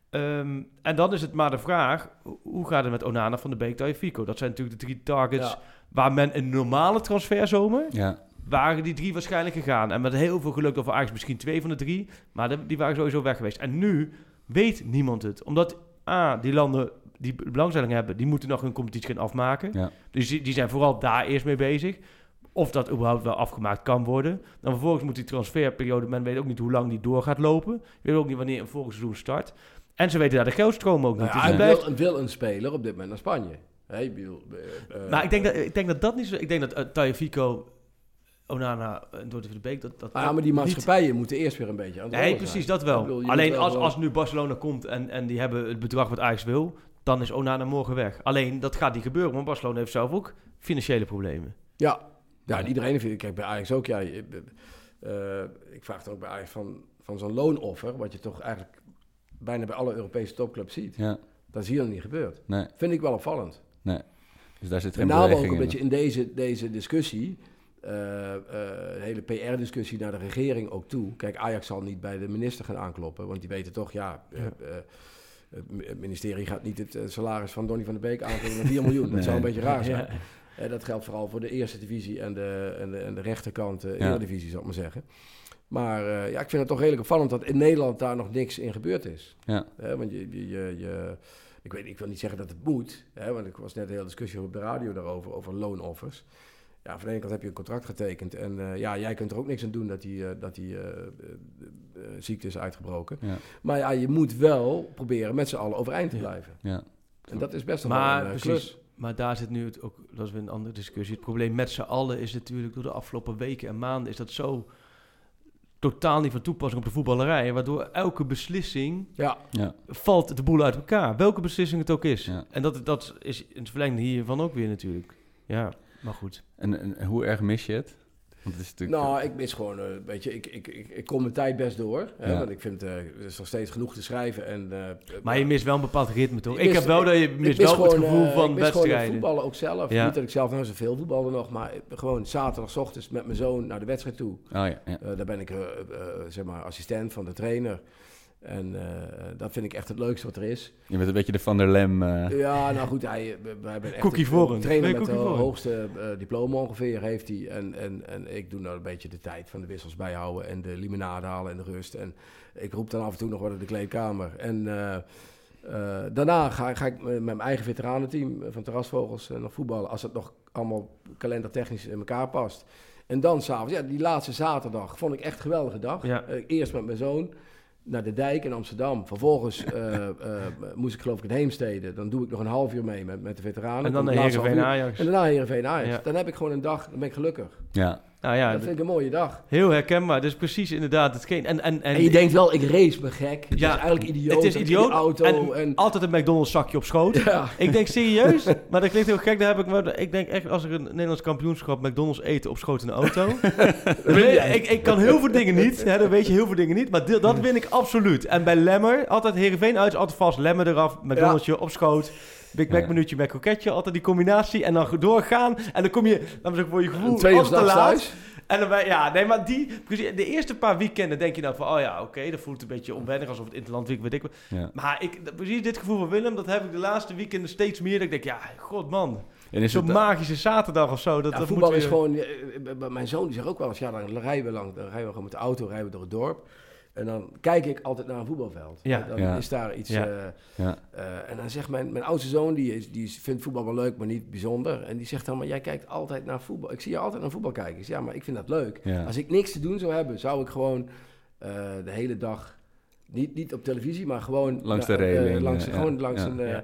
Ehm, en dan is het maar de vraag, ho- hoe gaat het met Onana van de Beek, Fico? Dat zijn natuurlijk de drie targets Ja. Waar men een normale transferzomer ja. waren die drie waarschijnlijk gegaan. En met heel veel geluk over Ajax misschien twee van de drie. Maar de- die waren sowieso weg geweest. En nu weet niemand het. Omdat, A, die landen die be- belangstelling hebben... die moeten nog hun competitie gaan afmaken. Ja. Dus die, die zijn vooral daar eerst mee bezig. Of dat überhaupt wel afgemaakt kan worden. Dan vervolgens moet die transferperiode... men weet ook niet hoe lang die door gaat lopen. Je weet ook niet wanneer een volgend seizoen start. En ze weten daar de geldstroom ook niet. Nou Dus ja, blijft- wil, wil een speler op dit moment naar Spanje. Hè, ik bedoel, eh, eh, maar ik denk, dat, ik denk dat dat niet zo... Ik denk dat uh, Onana en Dortmund de Beek... Dat, dat Ah, maar die niet- maatschappijen moeten eerst weer een beetje aan Nee, precies, zijn. dat wel. Bedoel, Alleen als, wel- als nu Barcelona komt en, en die hebben het bedrag wat Ajax wil, dan is Onana morgen weg. Alleen dat gaat niet gebeuren, want Barcelona heeft zelf ook financiële problemen. Ja, ja en iedereen vindt... Kijk, bij Ajax ook, ja... je- eh, ik vraag het ook bij Ajax van, van zo'n loonoffer... wat je toch eigenlijk bijna bij alle Europese topclubs ziet. Ja, Dat is hier nog niet gebeurd. nee, Vind ik wel opvallend. Nee. Dus daar zit Met geen name ook een in. beetje in deze, deze discussie, eh, eh, de hele PR-discussie naar de regering ook toe. Kijk, Ajax zal niet bij de minister gaan aankloppen, want die weten toch, ja, eh, eh, het mi- het ministerie gaat niet het eh, salaris van Donny van der Beek aanvullen met 4 miljoen. Dat Nee. zou een beetje raar zijn. Ja. Eh, dat geldt vooral voor de eerste divisie en de, en de, en de rechterkant, de Ja. Eredivisie, zou ik maar zeggen. Maar eh, ja, ik vind het toch redelijk opvallend dat in Nederland daar nog niks in gebeurd is. Ja. Want je, je, je, je- ik, weet, ik wil niet zeggen dat het moet, hè, want ik was net een hele discussie op de radio daarover, over loonoffers. Ja, van de ene kant heb je een contract getekend en eh, ja, jij kunt er ook niks aan doen dat die, eh, dat die eh, ziekte is uitgebroken. Ja. Maar ja, je moet wel proberen met z'n allen overeind te blijven. Ja. En dat is best wel Maar een precies. klus. Maar daar zit nu het ook, dat is weer een andere discussie. Het probleem met z'n allen is natuurlijk door de afgelopen weken en maanden is dat zo totaal niet van toepassing op de voetballerij. Waardoor elke beslissing Ja, Ja. valt de boel uit elkaar. Welke beslissing het ook is. Ja. En dat, dat is in het verlengde hiervan ook weer natuurlijk. Ja, maar goed. En, en hoe erg mis je het? Want het is natuurlijk... nou, ik mis gewoon, eh, weet je, ik, ik, ik, ik kom mijn tijd best door. Hè, Ja. Want ik vind, eh, er is nog steeds genoeg te schrijven. En, eh, Maar je mist wel een bepaald ritme, toch? Ik Ik, mis- heb wel dat je ik mist mis wel het gevoel eh, van ik wedstrijden. voetballen ook zelf. Ja. Niet dat ik zelf nou zoveel voetbalde nog, maar gewoon zaterdagochtends met mijn zoon naar de wedstrijd toe. Oh ja, ja. Eh, daar ben ik eh, eh, zeg maar assistent van de trainer. En eh, dat vind ik echt het leukste wat er is. Je bent een beetje de Van der Lem... eh, Ja, nou goed, hij, we, we hebben echt Cookie een- trainer Nee, met Vorend. hoogste eh, diploma ongeveer heeft hij. En, en, en ik doe nou een beetje de tijd van de wissels bijhouden en de limonade halen en de rust. En ik roep dan af en toe nog wat in de kleedkamer. En eh, eh, daarna ga, ga ik met mijn eigen veteranenteam van Terrasvogels nog voetballen. Als het nog allemaal kalendertechnisch in elkaar past. En dan s'avonds, ja, die laatste zaterdag vond ik echt een geweldige dag. Ja. Eerst met mijn zoon naar de dijk in Amsterdam. Vervolgens eh, eh, moest ik geloof ik in Heemstede. Dan doe ik nog een half uur mee met, met de veteranen. En dan laatste Heerenveen. Ajax. En daarna Heerenveen Ajax. Ja. Dan heb ik gewoon een dag, dan ben ik gelukkig. Ja. Nou ja, dat vind ik een mooie dag. heel herkenbaar. Dus precies inderdaad hetgeen. En, en, en, En, je denkt wel, ik race me gek. Het Ja, is eigenlijk idioot. het is idioot. auto En en... altijd een McDonald's zakje op schoot. ja. Ik denk serieus, maar dat klinkt heel gek. Daar heb ik, wel- ik denk echt, als ik een Nederlands kampioenschap McDonald's eten op schoot in de auto. Ik, ik kan heel veel dingen niet, hè, dan weet je heel veel dingen niet. Maar dat win ik absoluut. En bij Lemmer, altijd Heerenveen uit, altijd vast Lemmer eraf, McDonald'sje op schoot. Big Mac Ja. minuutje met kroketje, altijd die combinatie. En dan doorgaan. En dan kom je, laten we zeggen, voor je gevoel, Twee te laat. thuis. En dan ben, ja, nee, maar die, precies, de eerste paar weekenden denk je dan van, oh ja, oké, dat voelt een beetje onwennig, alsof het interland week, weet ik wat. ja. Maar ik, precies dit gevoel van Willem, dat heb ik de laatste weekenden steeds meer. Dat ik denk, ja, god man, is zo'n het, magische zaterdag of zo. Dat, Ja, dat voetbal moet is gewoon... eh, eh, Mijn zoon die zegt ook wel eens, ja, dan rijden we, lang, dan rijden we gewoon met de auto rijden we door het dorp. En dan kijk ik altijd naar een voetbalveld. Ja. Dan Ja. is daar iets... Ja. eh, Ja. eh, en dan zegt mijn, mijn oudste zoon, die, is, die is- vindt voetbal wel leuk, maar niet bijzonder. En die zegt dan, maar jij kijkt altijd naar voetbal. Ik zie je altijd naar voetbal kijken. Ik zeg, ja, maar ik vind dat leuk. Ja. Als ik niks te doen zou hebben, zou ik gewoon eh, de hele dag... Niet, niet op televisie, maar gewoon... Langs de reling, langs, gewoon ja, langs ja. een... Ja.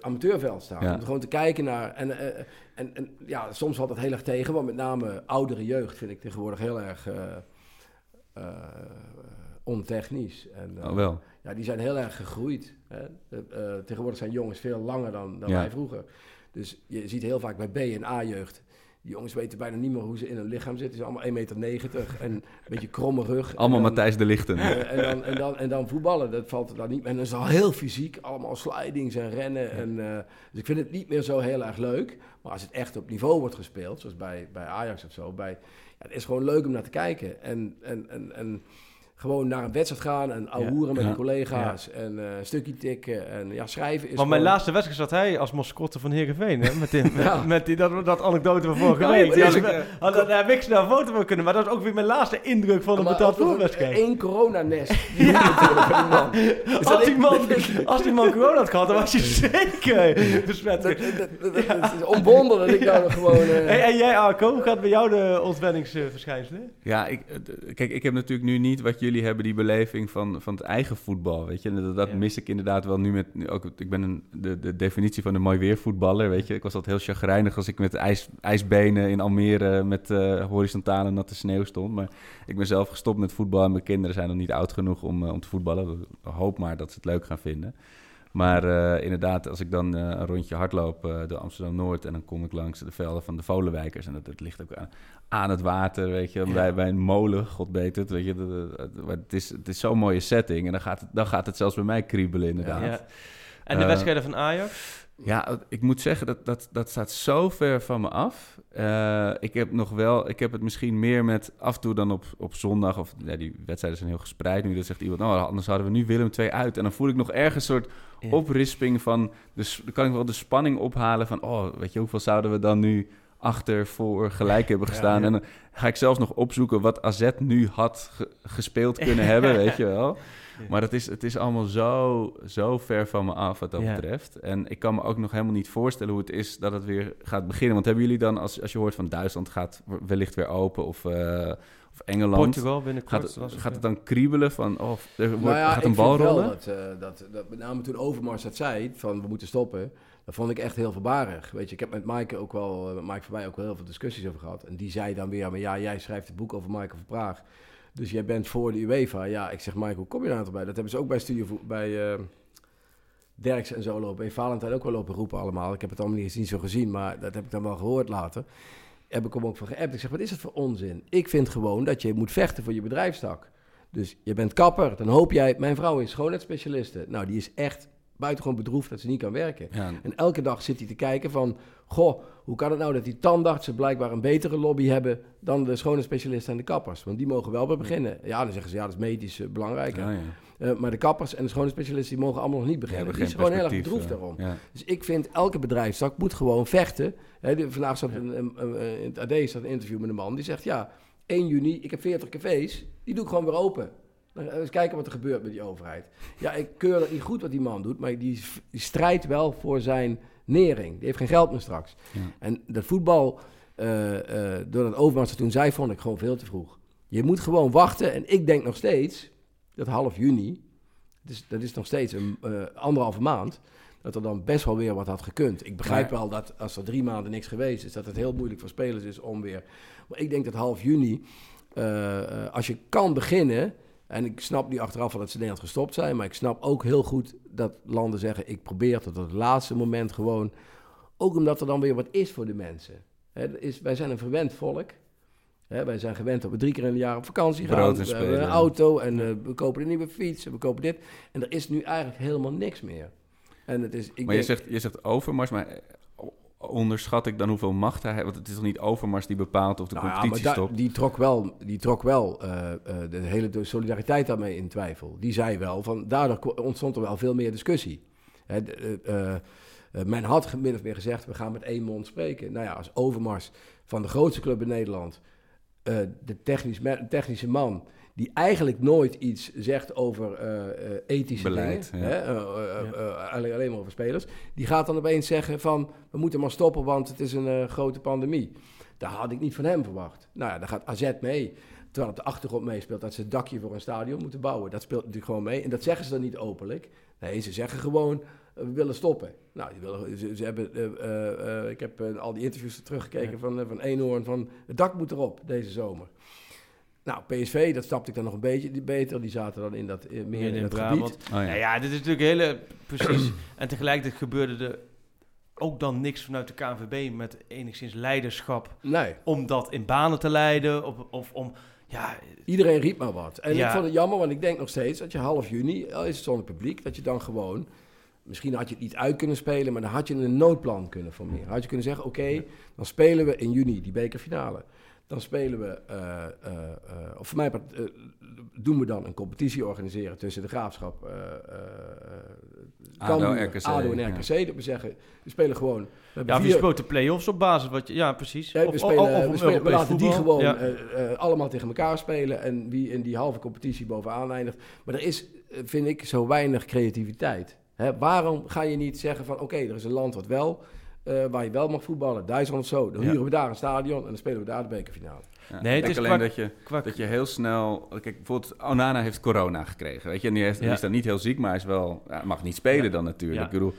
amateurveld staan. Ja. Om gewoon te kijken naar. En, en, en ja, soms valt dat heel erg tegen, want met name oudere jeugd vind ik tegenwoordig heel erg eh, eh, ontechnisch. En, eh, Oh, wel. ja, die zijn heel erg gegroeid. Hè. Eh, eh, tegenwoordig zijn jongens veel langer dan, dan Ja. wij vroeger. Dus je ziet heel vaak bij B- en A-jeugd. Die jongens weten bijna niet meer hoe ze in hun lichaam zitten. Ze zijn allemaal 1,90 meter en een beetje kromme rug. Allemaal En dan- Matthijs de Lichten. eh, en, dan, en, dan, en dan voetballen, dat valt er dan niet meer. En dat is al heel fysiek, allemaal slidings en rennen. En, dus ik vind het niet meer zo heel erg leuk. Maar als het echt op niveau wordt gespeeld, zoals bij, bij Ajax of zo, bij, ja, het is gewoon leuk om naar te kijken. En, en, en, en gewoon naar een wedstrijd gaan en ouwehoeren met Ja. de collega's. En eh, een stukje tikken en ja, schrijven is Want mijn gewoon- laatste wedstrijd zat hij als mascotte van Heerenveen. Hè? Met, die, met, Ja. met die, dat, dat anekdote van vorige week. maar Die had is ik- had- daar heb ik snel een foto van kunnen. Maar dat is ook weer mijn laatste indruk van een Maar betaald voetbalwedstrijd. één coronanest. Die ja. Dus Als die, man, als die man corona had gehad, dan was hij zeker besmet. Dat, dat, dat, dat- dat is onwonder dat ik nou nog gewoon... eh, Hey, en jij, Arco, hoe gaat bij jou de ontwenningsverschijnselen? Ja, ik, eh, kijk, ik heb natuurlijk nu niet wat jullie hebben, die beleving van, van het eigen voetbal, weet je. En dat, dat Ja. mis ik inderdaad wel nu met, nu ook, ik ben een, de, de definitie van een mooi weervoetballer, weet je. Ik was altijd heel chagrijnig als ik met ijs, ijsbenen in Almere met eh, horizontale natte sneeuw stond. Maar ik ben zelf gestopt met voetbal en mijn kinderen zijn nog niet oud genoeg om, eh, om te voetballen. Ik hoop maar dat ze het leuk gaan vinden. Maar eh, inderdaad, als ik dan een rondje hardloop uh, door Amsterdam-Noord... en dan kom ik langs de velden van de Volenwijkers... en dat, dat ligt ook aan, aan het water, weet je. Bij, bij een molen, god beter, het, weet je. Het, is, het is zo'n mooie setting. En dan gaat, het, dan gaat het zelfs bij mij kriebelen, inderdaad. Ja. En de wedstrijden van Ajax? Ja, ik moet zeggen, dat, dat, dat staat zo ver van me af. Uh, ik heb nog wel, ik heb het misschien meer met af en toe dan op, op zondag. Of ja, die wedstrijden zijn heel gespreid nu. Dan zegt iemand, nou, anders hadden we nu Willem 2 uit. En dan voel ik nog ergens een soort ja. oprisping van. Dus dan kan ik wel de spanning ophalen van, oh, weet je, hoeveel zouden we dan nu achter voor gelijk hebben gestaan. Ja, ja. En dan ga ik zelfs nog opzoeken wat AZ nu had ge gespeeld kunnen hebben, weet je wel. Maar het is, het is allemaal zo, zo ver van me af wat dat ja. betreft. En ik kan me ook nog helemaal niet voorstellen hoe het is dat het weer gaat beginnen. Want hebben jullie dan, als, als je hoort van Duitsland gaat wellicht weer open of, uh, of Engeland... Portugal binnenkort. Gaat, het, gaat het dan kriebelen van, oh, er wordt, nou ja, gaat een bal rollen? Dat, uh, dat, dat, met name toen Overmars dat zei, van we moeten stoppen... Dat vond ik echt heel verbarig. Weet je, ik heb met Maaike ook wel, met Mike voorbij ook wel heel veel discussies over gehad. En die zei dan weer, maar ja, jij schrijft het boek over Michael van Praag. Dus jij bent voor de UEFA. Ja, ik zeg, hoe kom je daar nou bij? Dat hebben ze ook bij Studio bij uh, Derks en zo lopen. En Valentijn ook wel lopen roepen allemaal. Ik heb het allemaal niet, niet zo gezien, maar dat heb ik dan wel gehoord later. Heb ik hem ook van geappt. Ik zeg, wat is het voor onzin? Ik vind gewoon dat je moet vechten voor je bedrijfstak. Dus je bent kapper, dan hoop jij... Mijn vrouw is schoonheidsspecialiste. Nou, die is echt buitengewoon bedroefd dat ze niet kan werken. Ja. En elke dag zit hij te kijken van... Goh, hoe kan het nou dat die tandartsen blijkbaar een betere lobby hebben... dan de schoonheidsspecialisten en de kappers? Want die mogen wel bij beginnen. Ja, dan zeggen ze, ja, dat is medisch uh, belangrijker. Ja, ja. Uh, maar de kappers en de schoonheidsspecialisten... die mogen allemaal nog niet beginnen. Die is gewoon heel erg bedroefd daarom. Ja. Dus ik vind, elke bedrijfstak moet gewoon vechten. Hè, de, vandaag zat een, een, een, in het AD staat een interview met een man... die zegt, ja, 1 juni, ik heb 40 cafés... die doe ik gewoon weer open. Nou, eens kijken wat er gebeurt met die overheid. Ja, ik keur dat niet goed wat die man doet, maar die, die strijdt wel voor zijn nering. Die heeft geen geld meer straks. Ja. En dat voetbal, uh, uh, door dat Overmars toen zei, vond ik gewoon veel te vroeg. Je moet gewoon wachten. En ik denk nog steeds, dat half juni, dus dat is nog steeds een uh, anderhalve maand, dat er dan best wel weer wat had gekund. Ik begrijp maar, wel dat als er drie maanden niks geweest is, dat het heel moeilijk voor spelers is om weer... Maar ik denk dat half juni, als je kan beginnen... En ik snap nu achteraf dat ze Nederland gestopt zijn. Maar ik snap ook heel goed dat landen zeggen: ik probeer tot het laatste moment gewoon. Ook omdat er dan weer wat is voor de mensen. He, is, wij zijn een verwend volk. He, wij zijn gewend dat we drie keer in een jaar op vakantie gaan. We hebben een auto en uh, we kopen een nieuwe fiets en we kopen dit. En er is nu eigenlijk helemaal niks meer. En het is, ik maar denk, je, zegt, je zegt Overmars, maar onderschat ik dan hoeveel macht hij heeft? Want het is toch niet Overmars die bepaalt of de nou competitie ja, maar stopt? Die trok wel, die trok wel uh, uh, de hele solidariteit daarmee in twijfel. Die zei wel, van, daardoor ontstond er wel veel meer discussie. Hè, uh, men had min of meer gezegd, we gaan met één mond spreken. Nou ja, als Overmars van de grootste club in Nederland, de technisch, technische man die eigenlijk nooit iets zegt over uh, ethische Beleid, dingen. Ja. Hè? Uh, ja. alleen, alleen maar over spelers. Die gaat dan opeens zeggen van, we moeten maar stoppen, want het is een grote pandemie. Daar had ik niet van hem verwacht. Nou ja, daar gaat AZ mee. Terwijl op de achtergrond meespeelt dat ze een dakje voor een stadion moeten bouwen. Dat speelt natuurlijk gewoon mee. En dat zeggen ze dan niet openlijk. Nee, ze zeggen gewoon, we willen stoppen. Nou, die willen, ze, ze hebben, uh, uh, ik heb uh, al die interviews teruggekeken ja. van, van Eenhoorn, van het dak moet erop deze zomer. Nou, PSV, dat snapte ik dan nog een beetje beter. Die zaten dan in dat, meer in, het gebied. Oh, ja. Ja, ja, dit is natuurlijk hele... Precies. en tegelijkertijd gebeurde er ook dan niks vanuit de KNVB met enigszins leiderschap. Nee. Om dat in banen te leiden of, of om... Ja, Iedereen riep maar wat. En ja. ik vond het jammer, want ik denk nog steeds dat je half juni, al is het zonder publiek, dat je dan gewoon... Misschien had je het niet uit kunnen spelen, maar dan had je een noodplan kunnen formeren. Had je kunnen zeggen, oké, okay, dan spelen we in juni die bekerfinale. Dan spelen we, uh, uh, uh, of voor mij doen we dan een competitie organiseren tussen de Graafschap, ADO, RKC, ADO en RKC. Ja. Dat we zeggen, we spelen gewoon... We ja, vier... je speelt de play-offs op basis wat je... Ja, precies. Ja, we, spelen, of, of, we, spelen, we laten die gewoon ja. allemaal tegen elkaar spelen en wie in die halve competitie bovenaan eindigt. Maar er is, vind ik, zo weinig creativiteit. Hè, waarom ga je niet zeggen van, oké, okay, er is een land wat wel... Uh, waar je wel mag voetballen, Duitsland of zo. Dan huren we daar een stadion en dan spelen we daar de bekerfinale. Ja, nee, het is alleen kwak, dat, je, kwak. dat je heel snel... Kijk, bijvoorbeeld Onana heeft corona gekregen, weet je. En die, heeft, ja. die is dan niet heel ziek, maar hij is wel, ja, mag niet spelen dan natuurlijk. Ik bedoel,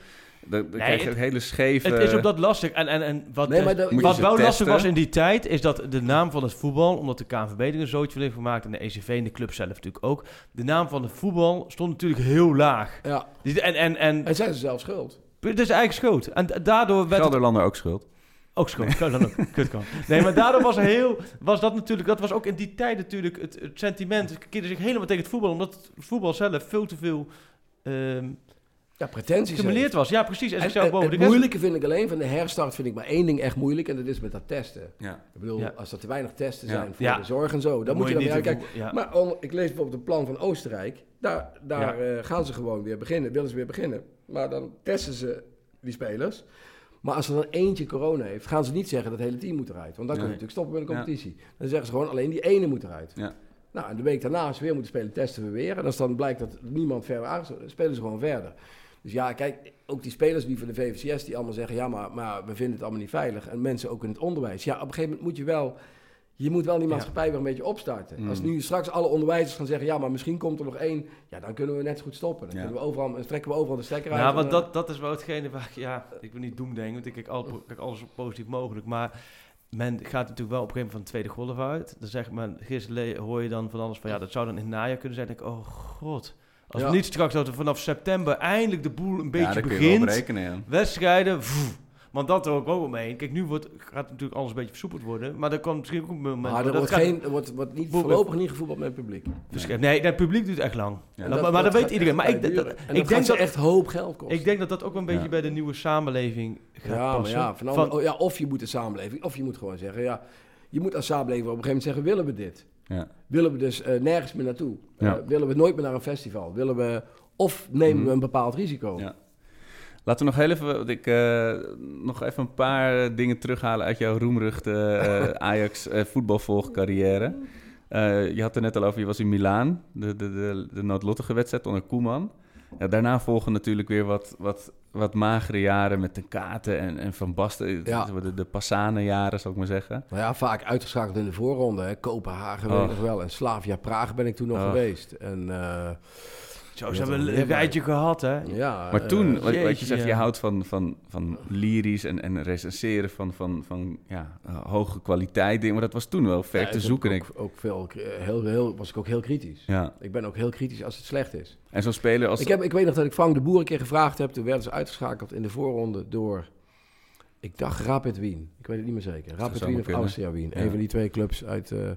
Dan, dan Nee, krijg je het- een hele scheve... Het is op dat lastig. En, en, en wat, Nee, eh, maar dat- wat wel lastig was in die tijd, is dat de naam van het voetbal, omdat de KNVB er een zootje heeft gemaakt en de ECV en de club zelf natuurlijk ook, de naam van het voetbal stond natuurlijk heel laag. Ja, Die- En, en, en en zijn ze zelf schuld. Het is eigenlijk schoot. En da- daardoor werd het Gelderlander ook schuld. ook schoot. Kan dan ook. Kut kan. Nee, maar daardoor was heel, was dat natuurlijk, dat was ook in die tijd natuurlijk het, het sentiment, keerde zich helemaal tegen het voetbal, omdat het voetbal zelf veel te veel ehm Ja, pretenties. gestimuleerd was. Ja, precies. En En, zichzelf en- boven de het moeilijke vind ik alleen van de herstart vind ik maar één ding echt moeilijk en dat is met dat testen. Ja. Ik bedoel, Ja. als er te weinig testen Ja. zijn voor Ja. de zorg en zo, dan moet je dan weer kijken. Maar om- ik lees bijvoorbeeld het plan van Oostenrijk. Daar, daar eh, gaan ze gewoon weer beginnen, willen ze weer beginnen. Maar dan testen ze die spelers. Maar als er dan eentje corona heeft, gaan ze niet zeggen dat het hele team moet eruit. Want dan kun je natuurlijk stoppen met een Ja. competitie. Dan zeggen ze gewoon alleen die ene moet eruit. Ja. Nou, en de week daarna, als ze weer moeten spelen, testen we weer. En als dan blijkt dat niemand verder is, spelen ze gewoon verder. Dus ja, kijk, ook die spelers die van de VVCS die allemaal zeggen... ja, maar, maar we vinden het allemaal niet veilig. En mensen ook in het onderwijs. Ja, op een gegeven moment moet je wel... Je moet wel die maatschappij weer een beetje opstarten. Mm. Als nu straks alle onderwijzers gaan zeggen... ja, maar misschien komt er nog één... ja, dan kunnen we net zo goed stoppen. Dan Ja. kunnen we overal, dan trekken we overal de stekker uit. Ja, want dat, dat is wel hetgene waar ik, ja, ik wil niet doemdenken, want ik kijk, al, kijk alles zo positief mogelijk, maar men gaat natuurlijk wel op een gegeven moment van de tweede golf uit. Dan zegt men, gisteren hoor je dan van alles van, ja, dat zou dan in het najaar kunnen zijn. Dan denk ik, oh god, als Ja. we niet straks dat we vanaf september eindelijk de boel een ja, beetje daar kun je wel op begint, rekenen, ja. wedstrijden, pff, want dat hoor ik ook wel mee. Kijk, nu wordt, gaat natuurlijk alles een beetje versoepeld worden, maar er kan misschien ook een moment maar er dat wordt, gaat- geen, er wordt, wordt niet, voorlopig niet gevoetbald met het publiek. Dus, nee, het publiek duurt echt lang. Ja. Dat- maar dat, weet iedereen. Maar ik, dat- ik dat denk dat echt hoop geld kosten. ik denk dat dat ook wel een beetje Ja. bij de nieuwe samenleving gaat Ja, maar passen. ja, van, Van- oh, ja, of je moet de samenleving, of je moet gewoon zeggen, ja, je moet als samenleving op een gegeven moment zeggen, willen we dit? Ja. Willen we dus eh, nergens meer naartoe? Ja. Eh, willen we nooit meer naar een festival? Willen we, of nemen Mhm. we een bepaald risico? Ja. Laten we nog heel even, want ik, eh, nog even een paar eh, dingen terughalen uit jouw roemruchte eh, Ajax voetbalvolgcarrière. Je had er net al over, je was in Milaan, de, de, de, de noodlottige wedstrijd onder Koeman. Ja, daarna volgen natuurlijk weer wat, wat, wat magere jaren met de Katen en, en Van Basten. Ja. De, de Passane-jaren, zou ik maar zeggen. Nou ja, vaak uitgeschakeld in de voorronde. Hè. Kopenhagen weet ik Oh. nog wel. En Slavia Praag ben ik toen nog Oh. geweest. En Zo, Ja, ze hebben een rijtje gehad, hè? ja, Maar eh, toen, wat, wat je zegt, ja. je houdt van, van, van lyrisch en, en recenseren van, van, van ja, hoge kwaliteit dingen. Maar dat was toen wel ver ja, te zoeken. ook, ik. ook, ook veel, eh, heel, heel, was ik ook heel kritisch. Ja. Ik ben ook heel kritisch als het slecht is. En zo'n speler als... Ik, heb, ik weet nog dat ik Frank de Boer een keer gevraagd heb. Toen werden ze uitgeschakeld in de voorronde door... Ik dacht Rapid Wien. Ik weet het niet meer zeker. Rapid Wien of. Austria Wien. Ja. Een van die twee clubs uit... eh,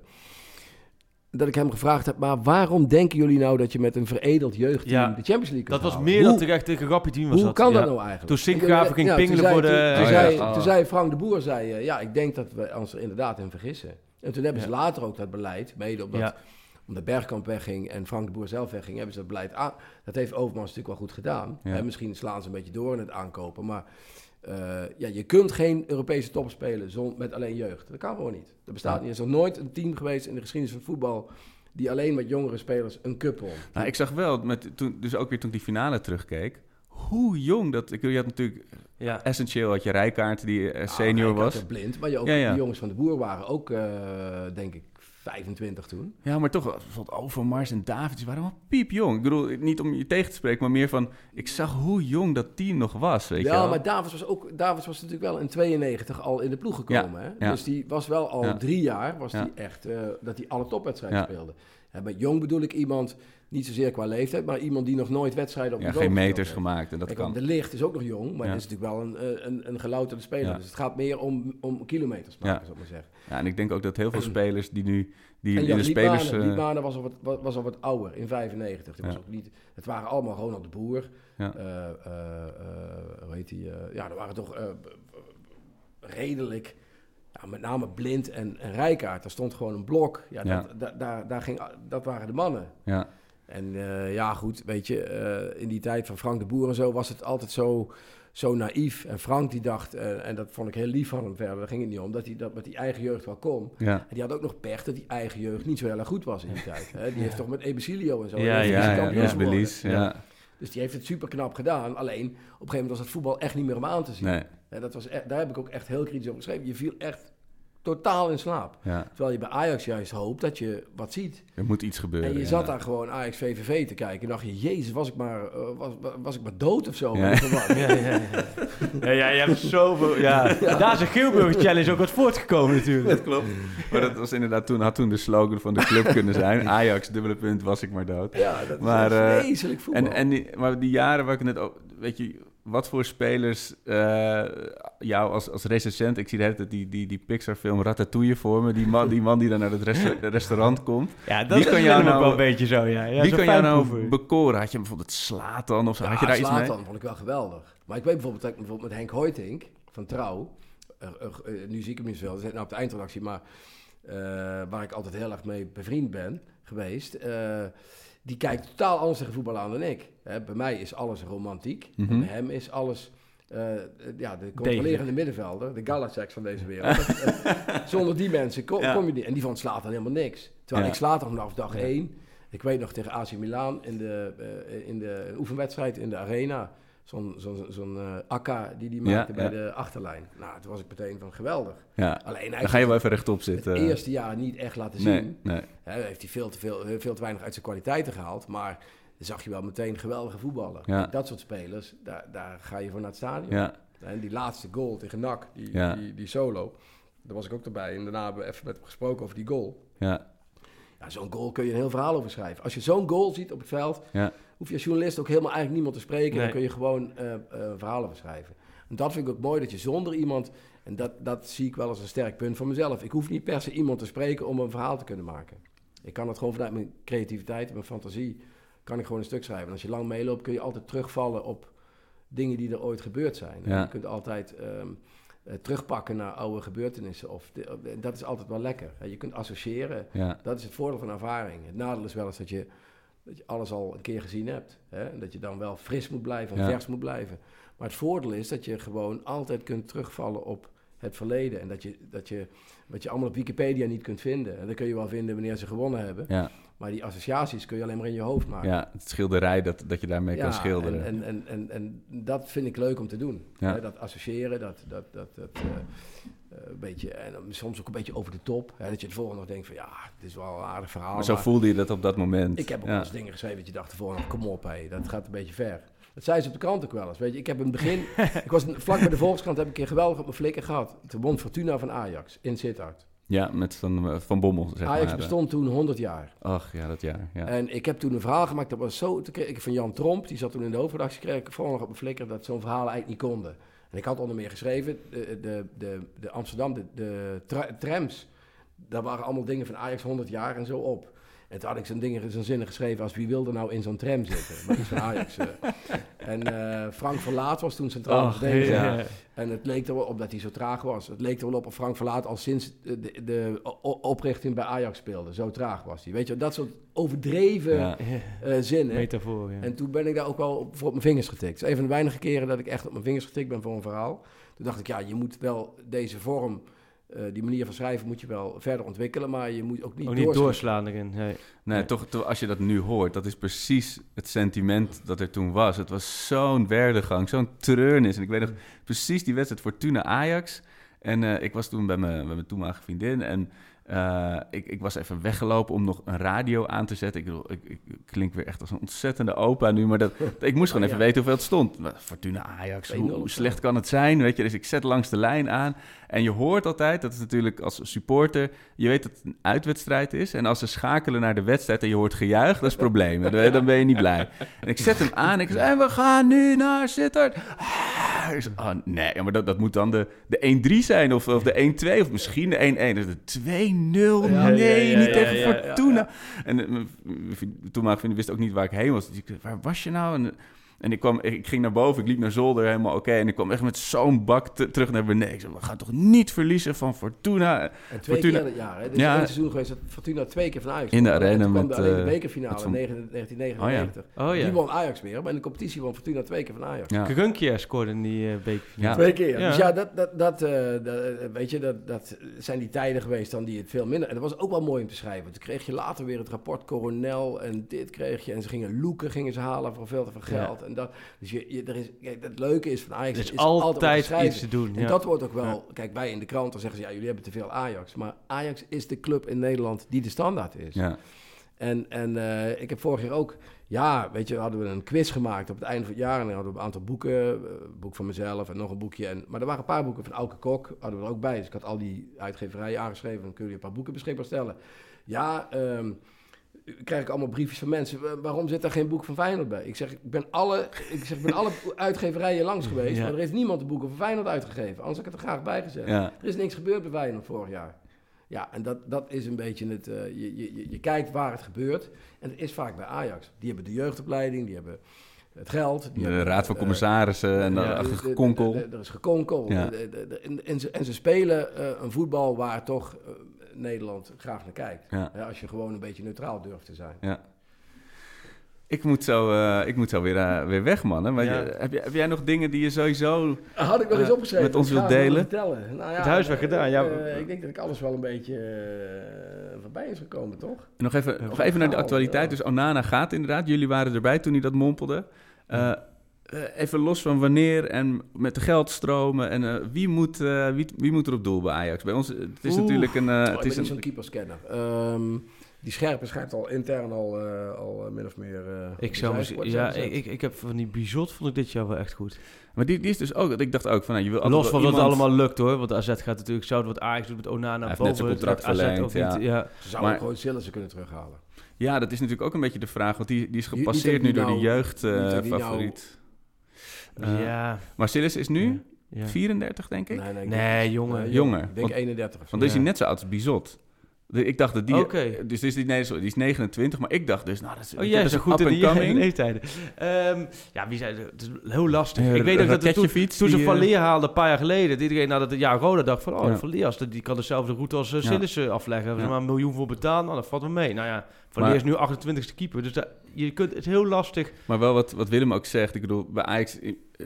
dat ik hem gevraagd heb, maar waarom denken jullie nou dat je met een veredeld jeugdteam Ja, de Champions League kunt Dat was meer Hoe- dan terecht tegen Rappie team was Hoe dat. kan ja. dat nou eigenlijk? Toen Sinkgraven ging ja, pingelen voor de- Toen, Oh, zei, ja. toen zei Frank de Boer, zei, eh, ja, ik denk dat we ons er inderdaad in vergissen. En toen hebben ze later ook dat beleid, mede omdat, omdat Bergkamp wegging en Frank de Boer zelf wegging, hebben ze dat beleid aan. Dat heeft Overmars natuurlijk wel goed gedaan. En misschien slaan ze een beetje door in het aankopen, maar eh, ja, je kunt geen Europese top spelen zon, met alleen jeugd. Dat kan gewoon niet. Dat bestaat niet. Er is nog nooit een team geweest in de geschiedenis van voetbal die alleen met jongere spelers een cup won. Nou, ik zag wel, met, toen, dus ook weer toen ik die finale terugkeek, hoe jong dat... Ik, je had natuurlijk Ja. essentieel had je Rijkaard, die eh, Ah, senior Rijkaard was. blind, maar je ook, Ja, ja. die jongens van de Boer waren ook, eh, denk ik, 25 toen. Ja, maar toch, wel, bijvoorbeeld Overmars en David, die waren allemaal piepjong. Ik bedoel, niet om je tegen te spreken, maar meer van... Ik zag hoe jong dat team nog was, weet je ja, wel. maar Davids was ook Davids was natuurlijk wel in 92 al in de ploeg gekomen. Ja, hè? ja. Dus die was wel al drie jaar was die echt eh, dat hij alle topwedstrijden speelde. En met jong bedoel ik iemand niet zozeer qua leeftijd, maar iemand die nog nooit wedstrijden op ja, niveau geen meters heeft. gemaakt en dat Kijk, kan. De licht is ook nog jong, maar Ja. het is natuurlijk wel een, eh, een, een gelouterde speler. Ja. Dus het gaat meer om, om kilometers maken, Ja. zou ik maar zeggen. Ja, en ik denk ook dat heel veel spelers die nu... Die En in de spelers... Liedmanen, eh, was al wat, wa- was al wat ouder, in 95. Die was Ja. ook niet, het waren allemaal Ronald de Boer. Ja. Eh, hoe heet die? ja, er waren toch redelijk... Ja, met name Blind en, en Rijkaard. Daar stond gewoon een blok. Ja, Ja. Dat, da- daar, daar ging, dat waren de mannen. ja, En eh, ja, goed, weet je, eh, in die tijd van Frank de Boer en zo was het altijd zo, zo naïef. En Frank die dacht, eh, en dat vond ik heel lief van hem verder, daar ging het niet om, dat hij dat met die eigen jeugd wel kon. ja. En die had ook nog pech dat die eigen jeugd niet zo heel erg goed was in die tijd. Hè? Die heeft toch met Ebesilio en zo. Ja, heeft Ja, ja, ja. Dus die heeft het super knap gedaan. Alleen op een gegeven moment was het voetbal echt niet meer om aan te zien. Nee, dat was e- daar heb ik ook echt heel kritisch over geschreven. Je viel echt totaal in slaap. Ja, Terwijl je bij Ajax juist hoopt dat je wat ziet. er moet iets gebeuren. En je ja. zat daar gewoon Ajax VVV te kijken. En dacht je, jezus, was ik maar, eh, was, was ik maar dood of zo? Ja. Ja, ja, ja. ja, ja, je hebt zoveel... Ja. Daar is een Geelburger Challenge ook wat voortgekomen natuurlijk. Dat klopt. Maar dat was inderdaad toen, had toen de slogan van de club kunnen zijn. Ajax, dubbele punt, was ik maar dood. Ja, dat is Maar, eh, vreselijk voetbal. En, en die, maar die jaren waar ik het net ook, weet je, wat voor spelers eh, jou als, als recensent, ik zie de hele tijd die, die, die Pixar-film Ratatouille voor me, die man die, man die dan naar het resta- restaurant komt. Ja, dat is kan jou nou- wel een beetje zo, ja. ja Wie kan jou nou bekoren? Had je bijvoorbeeld Slatan of zo? Had je daar iets mee? Vond ik wel geweldig. Maar ik weet bijvoorbeeld, dat ik bijvoorbeeld met Henk Hoytink van Trouw, eh, nu zie ik hem niet zo, dat is nou op de eindredactie, maar eh, waar ik altijd heel erg mee bevriend ben geweest, eh, die kijkt totaal anders tegen voetbal aan dan ik. Hè, bij mij is alles romantiek, Mhm. bij hem is alles... eh, ja, de controlerende middenvelder, de Galaceks van deze wereld. Eh, Zonder die mensen kom, Ja. kom je niet. En die vond Slatan helemaal niks. Terwijl Ja. ik Slatan vanaf dag één ik weet nog tegen AC Milan in de, eh, in de oefenwedstrijd in de arena. Zo'n zo'n zo'n eh, akka die die Ja, maakte bij de achterlijn. Nou, toen was ik meteen van geweldig. Ja, Alleen dan ga je wel even rechtop zitten. het eerste jaar niet echt laten zien. nee, nee. Heeft hij veel te, veel, veel te weinig uit zijn kwaliteiten gehaald. Maar dan zag je wel meteen geweldige voetballen. Ja. Dat soort spelers, daar, daar ga je voor naar het stadion. Ja, En die laatste goal tegen NAC, die, Ja. die, die solo. Daar was ik ook erbij. En daarna hebben we even met hem gesproken over die goal. ja, Ja, zo'n goal kun je een heel verhaal over schrijven. Als je zo'n goal ziet op het veld, ja. Hoef je als journalist ook helemaal eigenlijk niemand te spreken. Nee. Dan kun je gewoon eh eh, verhalen over schrijven. En dat vind ik ook mooi, dat je zonder iemand... En dat, dat zie ik wel als een sterk punt van mezelf. Ik hoef niet per se iemand te spreken om een verhaal te kunnen maken. Ik kan het gewoon vanuit mijn creativiteit, mijn fantasie... kan ik gewoon een stuk schrijven. En als je lang meeloopt, kun je altijd terugvallen op dingen die er ooit gebeurd zijn. Ja. Je kunt altijd ehm, eh, terugpakken naar oude gebeurtenissen. Of de- dat is altijd wel lekker. Je kunt associëren. ja. Dat is het voordeel van ervaring. Het nadeel is wel eens dat je, dat je alles al een keer gezien hebt. Hè? En dat je dan wel fris moet blijven, Ja. vers moet blijven. Maar het voordeel is dat je gewoon altijd kunt terugvallen op het verleden. En dat je, dat je wat je allemaal op Wikipedia niet kunt vinden. En dat kun je wel vinden wanneer ze gewonnen hebben. Ja, Maar die associaties kun je alleen maar in je hoofd maken. ja, het schilderij dat, dat je daarmee kan schilderen. En, en, en, en, en dat vind ik leuk om te doen. Ja. Hè, dat associëren, dat, dat, dat, dat eh, eh, een beetje, en soms ook een beetje over de top. Hè, dat je het volgende nog denkt van ja, het is wel een aardig verhaal. maar zo maar voelde je dat op dat moment. ik heb ook ja. wel eens dingen geschreven dat je dacht ervoor kom op hé, dat gaat een beetje ver. Dat zei ze op de krant ook wel eens. Weet je, ik heb in het begin, ik was vlak bij de Volkskrant, heb ik een keer geweldig op mijn flikker gehad. Toen won Fortuna van Ajax in Sittard. Ja, met Van, eh, van Bommel, zeg Ajax maar. bestond toen 100 jaar. Ach, ja, dat jaar. Ja. En ik heb toen een verhaal gemaakt, dat was zo... Toen kreeg ik van Jan Tromp, die zat toen in de hoofdredactie... kreeg ik vooral nog op mijn flikker dat zo'n verhaal eigenlijk niet konden. En ik had onder meer geschreven, de, de, de, de Amsterdam, de, de tra- trams... daar waren allemaal dingen van Ajax 100 jaar en zo op. En toen had ik zo'n dingen, zo'n zinnen geschreven als... wie wilde nou in zo'n tram zitten? Maar iets van Ajax. eh. En eh, Frank Verlaat was toen centraal verdediger. ja. En het leek er wel op dat hij zo traag was. Het leek er wel op of Frank Verlaat al sinds de, de, oprichting bij Ajax speelde. Zo traag was hij. Weet je, dat soort overdreven Ja. eh, zinnen. Metafoor, ja. En toen ben ik daar ook wel op, voor op mijn vingers getikt. Een van de weinige keren dat ik echt op mijn vingers getikt ben voor een verhaal. Toen dacht ik, ja, je moet wel deze vorm, eh, die manier van schrijven moet je wel verder ontwikkelen. Maar je moet ook niet, Ook niet doorslaan. erin. Nee. Nee, toch, toch, als je dat nu hoort, dat is precies het sentiment dat er toen was. Het was zo'n werdegang, zo'n treurnis. En ik weet nog precies die wedstrijd Fortuna-Ajax. En eh, ik was toen bij mijn, bij mijn toenmalige vriendin en eh, ik, ik was even weggelopen om nog een radio aan te zetten. Ik, bedoel, ik, ik klink weer echt als een ontzettende opa nu, maar dat, ik moest gewoon Oh, even ja. weten hoeveel het stond. Maar Fortuna-Ajax, 2-0 hoe, hoe slecht kan het zijn? Weet je, dus ik zet langs de lijn aan. En je hoort altijd, dat is natuurlijk als supporter, je weet dat het een uitwedstrijd is. En als ze schakelen naar de wedstrijd en je hoort gejuich, dat is problemen. Dan, dan ben je niet blij. En ik zet hem aan en ik zeg, en we gaan nu naar Sittard. Ah, ik zeg, oh, nee, maar dat, dat moet dan de, de 1-3 zijn of, of de 1-2 of misschien de 1-1. Dus de 2-0, Ja, nee, ja, ja, niet tegen Fortuna. En eh, mijn vriend- vriendin wist ook niet waar ik heen was. Dus ik waar was je nou? En, en ik, kwam, ik ging naar boven, ik liep naar zolder, helemaal oké. En ik kwam echt met zo'n bak te- terug naar beneden. Ik zei, we gaan toch niet verliezen van Fortuna? En twee Fortuna- keer in het jaar. Hè? Is Ja. één seizoen geweest dat Fortuna twee keer van Ajax In de arena toen kwam met, de, alleen de eh, bekerfinale in 1999. Oh ja. Die won Ajax weer, maar in de competitie won Fortuna twee keer van Ajax. Ja. Krunkier scoorde in die uh, bekerfinale. Ja. Twee keer. Ja. Dus ja, dat, dat, dat, eh, dat, weet je, dat, dat zijn die tijden geweest dan die het veel minder... En dat was ook wel mooi om te schrijven. Toen kreeg je later weer het rapport Coronel en dit kreeg je. En ze gingen loeken, gingen ze halen voor veel te veel Ja. geld. En dat, dus je, je, er is, kijk, het leuke is van Ajax... Er is is altijd iets te doen, En ja. dat wordt ook wel... Kijk, wij in de krant, dan zeggen ze... Ja, jullie hebben te veel Ajax. Maar Ajax is de club in Nederland die de standaard is. Ja. En, en eh, ik heb vorig jaar ook, ja, weet je, hadden we een quiz gemaakt op het einde van het jaar. En dan hadden we een aantal boeken, eh, een boek van mezelf en nog een boekje. En, maar er waren een paar boeken van Auke Kok, hadden we er ook bij. Dus ik had al die uitgeverijen aangeschreven. Dan kun je een paar boeken beschikbaar stellen. Ja, ehm krijg ik allemaal briefjes van mensen. "Wa- Waarom zit er geen boek van Feyenoord bij? Ik zeg, ik ben alle, ik zeg, ik ben alle uitgeverijen langs geweest. Ja. Maar er heeft niemand de boeken van Feyenoord uitgegeven. Anders had ik het er graag bij gezet. Ja. Er is niks gebeurd bij Feyenoord vorig jaar. Ja, en dat, dat is een beetje het... eh, je, je, je- kijkt waar het gebeurt. En het is vaak bij Ajax. Die hebben de jeugdopleiding, die hebben het geld. Die De hebben, raad van eh, commissarissen en ja, de- konkel. de- de- Er is gekonkel. Ja. En, en, ze, en ze spelen eh, een voetbal waar toch Nederland graag naar kijkt. Ja. Hè, als je gewoon een beetje neutraal durft te zijn. Ja. Ik moet zo, eh, ik moet zo weer, eh, weer weg, man. hè. Maar Ja. je- heb, jij- heb jij nog dingen die je sowieso... Had ik nog eens eh, opgeschreven. met ons wilt delen? Vertellen. Nou ja, Het huiswerk gedaan, ja. eh, ik denk dat ik alles wel een beetje voorbij is gekomen, toch? Nog even, nog even naar de Oh, actualiteit. ja. Dus Onana gaat inderdaad. Jullie waren erbij toen hij dat mompelde. Eh, even los van wanneer en met de geldstromen. En eh, wie, moet, eh, wie, wie moet er op doel bij Ajax? Bij ons, het is Oeh. natuurlijk een... eh, Oh, het ik is ben niet zo'n een keeperscanner. Ehm die scherpe schijnt al intern al, al min of meer... eh, Ik zou ja, ik, ik, ik heb van die Bizot vond ik dit jaar wel echt goed. maar die, die is dus ook... Ik dacht ook van... Nou, je wil Los van wat iemand- allemaal lukt hoor. Want AZ gaat natuurlijk zouden wat Ajax doet met Onana Hij heeft boven. net zijn contract dat AZ verlengd, niet- ja. Ze zouden Maar- gewoon Sillissen kunnen terughalen. Ja, dat is natuurlijk ook een beetje de vraag. Want die, die is gepasseerd nu dat door de nou- niet dat Eh, ja. Silas is nu Ja. 34, denk ik. Nee, nee, ik Nee, denk- jongen. nee, Jonger. Ik denk Want- 31 of zo. Want dan is hij net zo oud als Bizot. Ik dacht dat die... Dus is die, nee, sorry, die is 29, maar ik dacht dus... Nou, dat is, Oh, jij is een goed in die leeftijden. Ehm, ja, wie zei het? is heel lastig. Ja, ik weet ook dat het toen, toen ze Van eh, Leer haalden een paar jaar geleden, iedereen nadat het jaar Roda dacht van, oh, Ja. Van Leer, als die kan dezelfde route als uh. Sillissen afleggen. Ja. maar een miljoen voor betaald, nou, dat valt wel mee. Nou ja, Van Leer is nu 28ste keeper, dus dat, je kunt, het is heel lastig. Maar wel wat, wat Willem ook zegt. Ik bedoel, bij Ajax...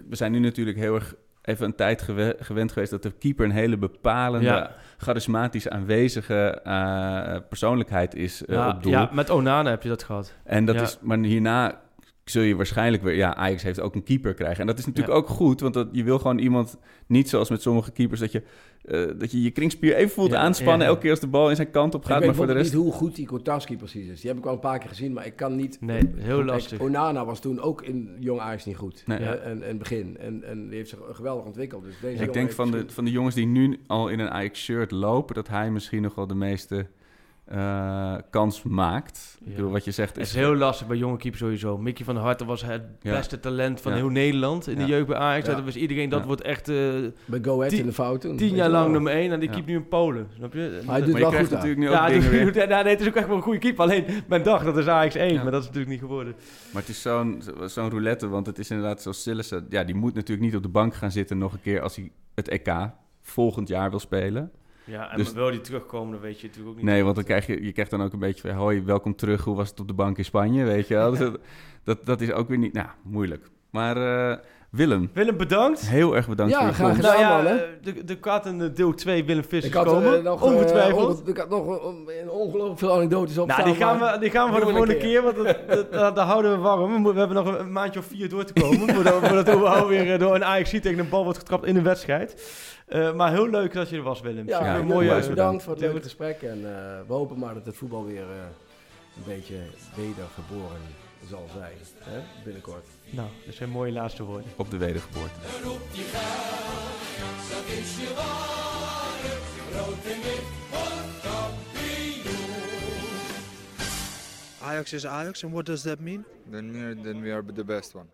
We zijn nu natuurlijk heel erg even een tijd gewe- gewend geweest... dat de keeper een hele bepalende, Ja. charismatisch aanwezige eh, persoonlijkheid is eh, ja, op doel. ja, met Onana heb je dat gehad. En dat Ja. is, maar hierna zul je waarschijnlijk weer, ja, Ajax heeft ook een keeper krijgen. En dat is natuurlijk Ja. ook goed, want dat, je wil gewoon iemand, niet zoals met sommige keepers, dat je eh, dat je, je kringspier even voelt Ja, aanspannen ja. elke keer als de bal in zijn kant op Ik gaat. weet Maar voor de rest, niet hoe goed die Kotarski precies is. Die heb ik wel een paar keer gezien, maar ik kan niet... Nee, heel Kijk, lastig. Onana was toen ook in jong Ajax niet goed. Nee. hè, en, en het begin. En, en die heeft zich geweldig ontwikkeld. Dus deze ik denk van de, van de jongens die nu al in een Ajax-shirt lopen, dat hij misschien nog wel de meeste eh, kans maakt. Ik bedoel, wat je zegt Het is... is heel lastig bij jonge keepers sowieso. Mickey van der Harten was het Ja. beste talent van Ja. heel Nederland in de jeugd bij Ajax. Ja. Dat was iedereen, dat Ja. wordt echt eh, Bij Go Ahead Tien- in de fout toen. tien jaar lang nummer één en die Ja. keept nu in Polen. Snap je? Maar hij doet wel goed natuurlijk nu ook ja, dingen doe- weer- doe- nou, nee, het is ook echt wel een goede keeper. Alleen, men dacht dat is Ajax 1, Ja. maar dat is natuurlijk niet geworden. Maar het is zo'n zo'n roulette, want het is inderdaad zoals Sillissen... Ja, die moet natuurlijk niet op de bank gaan zitten nog een keer... als hij het EK volgend jaar wil spelen. Ja, en Dus- wil die terugkomen, dan weet je natuurlijk ook niet. Nee, want dan krijg je, je krijgt dan ook een beetje van... hoi, welkom terug, hoe was het op de bank in Spanje, weet je wel? Dus dat, dat, dat is ook weer niet... Nou, moeilijk. Maar eh, Willem, Willem, bedankt. heel erg bedankt Ja, voor je graag komst. gedaan. Nou ja, man, hè? eh, de, de kat en de deel 2 Willem Vissers Ik had komen. eh, nog, eh, ongetwijfeld. onge- ik had nog een, een ongelooflijk veel anekdotes op nou, die gaan, we, die gaan we voor de een volgende keer, want dat, dat, dat- dat houden we warm. We, moeten- we hebben nog een, een maandje of vier door te komen, voordat, voordat we weer eh, door een Ajax tegen een bal wordt getrapt in een wedstrijd. Eh, maar heel leuk dat je er was, Willem. Ja, Ja, een mooie- bedankt, bedankt. voor het leuke gesprek. En eh, we hopen maar dat het voetbal weer eh, een beetje wedergeboren zal zijn. Hè? Binnenkort. Nou, dat zijn mooie laatste woorden. Op de wedergeboorte. Ajax is Ajax, and what does that mean? Then we are, then we are the best one.